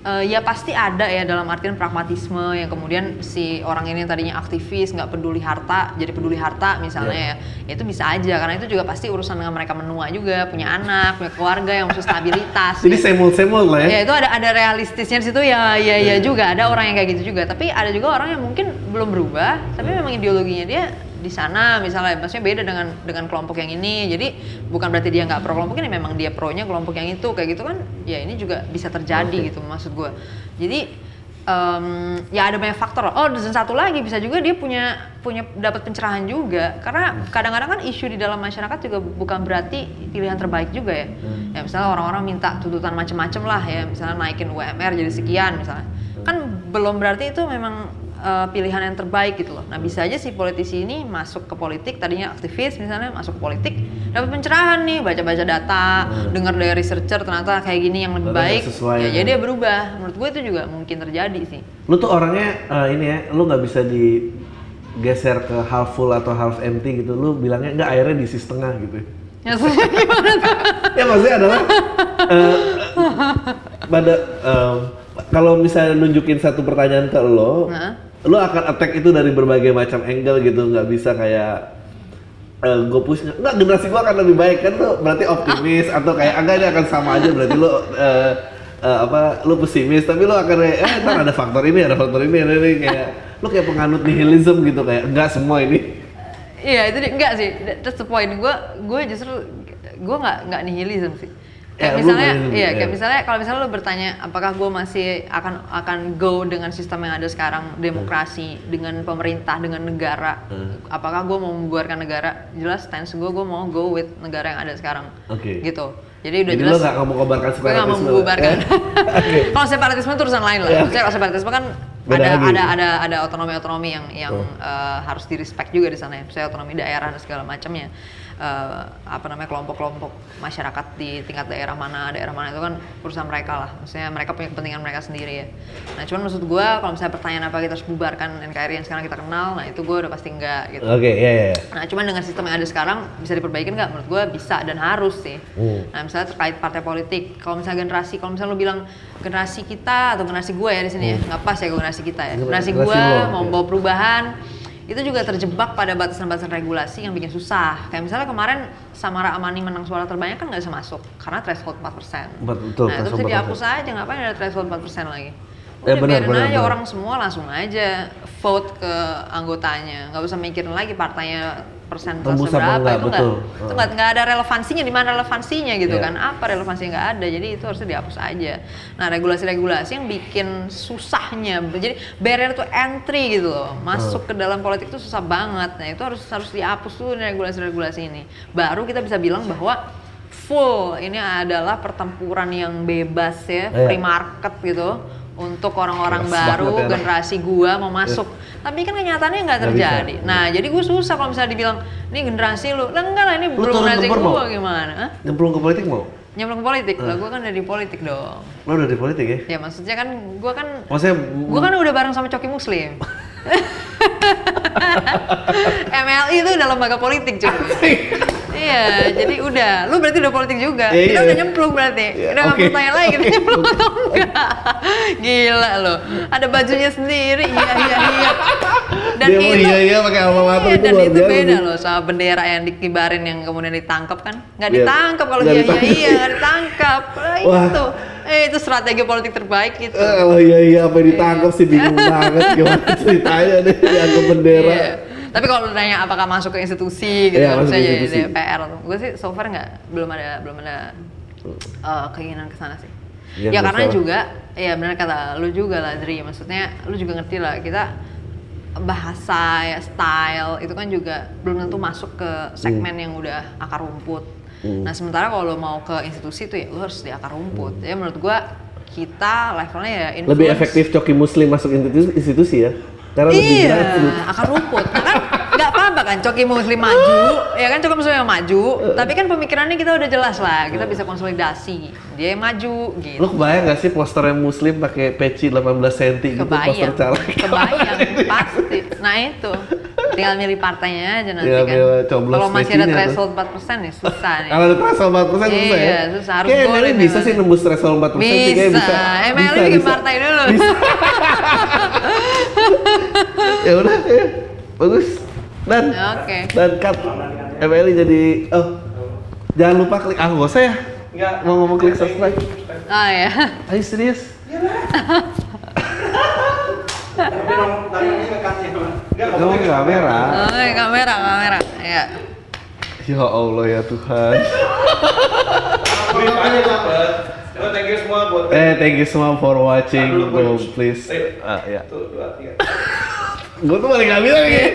eh, ya pasti ada ya dalam artian pragmatisme yang kemudian si orang ini yang tadinya aktivis nggak peduli harta jadi peduli harta misalnya ya. ya itu bisa aja. Karena itu juga pasti urusan dengan mereka menua juga punya anak punya keluarga yang butuh stabilitas. Jadi gitu. semul-semul lah ya. Ya itu ada ada realistisnya di situ ya ya ya juga. Ada orang yang kayak gitu juga. Tapi ada juga orang yang mungkin belum berubah tapi memang ideologinya dia di sana misalnya maksudnya beda dengan dengan kelompok yang ini. Jadi bukan berarti dia nggak pro kelompok ini memang dia pronya kelompok yang itu kayak gitu kan ya ini juga bisa terjadi gitu maksud gue jadi em, ya ada banyak faktor. Oh dan satu lagi bisa juga dia punya punya dapat pencerahan juga. Karena kadang-kadang kan isu di dalam masyarakat juga bukan berarti pilihan terbaik juga ya. Ya misalnya orang-orang minta tuntutan macam-macam lah ya. Misalnya naikin UMR jadi sekian misalnya. Kan belum berarti itu memang eh, pilihan yang terbaik gitu loh. Nah bisa aja si politisi ini masuk ke politik tadinya aktivis misalnya masuk ke politik dapat pencerahan nih baca-baca data dengar dari researcher ternyata kayak gini yang lebih baik. sesuai ya ya. jadi dia berubah. Menurut gue itu juga mungkin terjadi sih. Lu tuh orangnya eh, ini ya lu nggak bisa digeser ke half full atau half empty gitu. Lu bilangnya enggak airnya diisi setengah gitu Ya, gimana tuh? ya maksudnya adalah eh, pada em, kalau misalnya nunjukin satu pertanyaan ke lo Nah. Lo akan attack itu dari berbagai macam angle gitu nggak bisa kayak eh gue push nggak generasi gue akan lebih baik kan lo berarti optimis atau kayak enggak ini akan sama aja berarti lo eh, eh, apa lo pesimis tapi lo akan kayak eh ntar ada faktor ini ada faktor ini ada ini kayak lo kayak penganut nihilism gitu kayak enggak semua ini Iya itu enggak sih, that's the point. Gue gue justru gue nggak nggak nihilism sih. Ya, misalnya, iya ya. kayak misalnya kalau misalnya lo bertanya apakah gue masih akan akan go dengan sistem yang ada sekarang demokrasi dengan pemerintah dengan negara, Hmm. apakah gue mau membuarkan negara? Jelas stance gue gue mau go with negara yang ada sekarang. Oke. Gitu. Jadi udah jadi jelas. lo nggak mau kobarkan gue nggak mau separatisme membubarkan. ya? Oke. kalau separatisme itu urusan lain lah. Ya. Maksudnya kalau separatisme kan Beda ada lagi. ada ada ada otonomi-otonomi yang yang Oh. eh, harus di respect juga di sana ya. Misalnya otonomi daerah dan segala macamnya. Eh, apa namanya kelompok-kelompok masyarakat di tingkat daerah mana daerah mana itu kan urusan mereka lah. Maksudnya mereka punya kepentingan mereka sendiri ya. Nah cuman maksud gue kalau misalnya pertanyaan apa kita harus bubarkan NKRI yang sekarang kita kenal, nah itu gue udah pasti enggak gitu. oke ya ya ya. Nah, cuman dengan sistem yang ada sekarang bisa diperbaiki nggak? Menurut gue bisa dan harus sih. Hmm. Nah, misalnya terkait partai politik, kalau misalnya generasi, kalau misalnya lu bilang generasi kita atau generasi gue ya di sini ya, nggak pas ya generasi kita ya. Generasi Generasi gue lo, mau ya. bawa perubahan, itu juga terjebak pada batasan-batasan regulasi yang bikin susah. Kayak misalnya kemarin Samara Amani menang suara terbanyak kan nggak bisa masuk karena threshold 4%. Empat- betul, nah, itu bisa dihapus aja, ngapain ada threshold 4% lagi? Ya, Udah benar, biarin benar, aja benar. orang semua langsung aja vote ke anggotanya, nggak usah mikirin lagi partainya persentase berapa enggak, itu nggak itu nggak nggak ada relevansinya di mana relevansinya gitu Iya. kan. Apa relevansinya nggak ada? Jadi itu harusnya dihapus aja. Nah regulasi-regulasi yang bikin susahnya jadi barrier to entry gitu loh. Masuk ke dalam politik itu susah banget. Nah itu harus harus dihapus nih regulasi-regulasi ini. Baru kita bisa bilang bahwa full ini adalah pertempuran yang bebas ya Iya. free market gitu untuk orang-orang Keras baru banget ya, generasi gua mau masuk. Tapi kan kenyataannya nggak terjadi. bisa. Nah, jadi gue susah kalau misalnya dibilang ini generasi lu. Lah enggak lah ini Lu belum generasi tempur mau? gua gimana? Hah? Nyemplung ke politik mau? Nyemplung ke politik. Lah gua kan dari politik dong. Lo udah di politik ya? Ya maksudnya kan gua kan Maksudnya gua kan udah bareng sama Coki Muslim. MLI itu udah lembaga politik cuy. iya, jadi udah. Lu berarti udah politik juga. Iya, kita iya. udah nyemplung berarti. Iya, udah nggak oke. perlu tanya lagi kita nyemplung atau enggak. Gila lo. Ada bajunya sendiri. Iya, iya, iya. Dan mau itu iya iya pakai alma mater Iya, itu dan itu beda loh sama bendera yang dikibarin yang kemudian ditangkap kan. Nggak Iya. ditangkap kalau iya iya iya nggak ditangkap. Nah, itu. Eh itu strategi politik terbaik itu. Eh, kalau iya iya apa ditangkap sih bingung banget gimana ceritanya deh yang ke bendera. Iya. Tapi kalau nanya apakah masuk ke institusi gitu Iya, kan, masuk misalnya jadi. DPR, gue sih so far nggak belum ada belum ada uh, keinginan ke sana sih. Iya, ya karena salah. juga, ya benar kata lu juga lah Dri, maksudnya lu juga ngerti lah kita bahasa ya style itu kan juga belum tentu masuk ke segmen Hmm. yang udah akar rumput. Nah sementara kalau lu mau ke institusi tuh ya lu harus di akar rumput. Ya menurut gua kita levelnya ya influence. Hmm. Lebih efektif coki muslim masuk institusi, institusi ya? Karena lebih Iya, grassroots. akar rumput. Nah, kan kan Coki Muslim maju, ya kan Coki Muslim yang maju, tapi kan pemikirannya kita udah jelas lah, kita bisa konsolidasi. Dia yang maju gitu. Lu kebayang gak sih posternya muslim pakai peci 18 cm gitu poster Kebayang, caleg? kebayang, pasti. Nah itu, tinggal milih partainya aja nanti Tinggal kan. Kalau masih ada pecinya tuh. threshold 4% ya susah nih. Kalau ada threshold 4% susah ya? Iya, susah. Harus Kayaknya boleh ini bisa nih. sih nembus threshold 4% sih kayaknya Bisa, bisa. MLI Bisa, bikin partai dulu. Bisa. ya udah, ya. bagus. Dan, Oke. dan cut. MLI jadi, oh, jangan lupa klik, ah gak usah ya? Enggak. Mau ngomong klik subscribe. Oh ya. Ayo serius? Enggak, Kamu kamera. Oh, ya, kamera, kamera. Ya. Ya Allah ya Tuhan. Beritanya dapat. Oh, thank you semua buat. Eh, thank you semua for watching. Bos. please. Eh, Ah, ya. Satu, dua, tiga. Gue tuh balik nggak bilang lagi.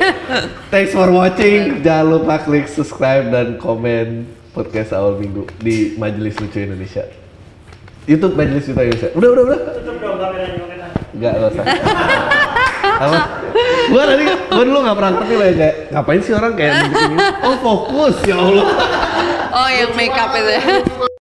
Thanks for watching. Jangan lupa klik subscribe dan komen podcast awal minggu di Majelis Lucu Indonesia. YouTube Majelis Lucu Indonesia. Udah, udah, udah. Tutup dong kameranya. Enggak, enggak usah. Apa? Gua tadi gua dulu nggak pernah ngerti lah ya, kayak ngapain sih orang kayak begini. Oh fokus ya Allah. Oh, yang make up itu ya.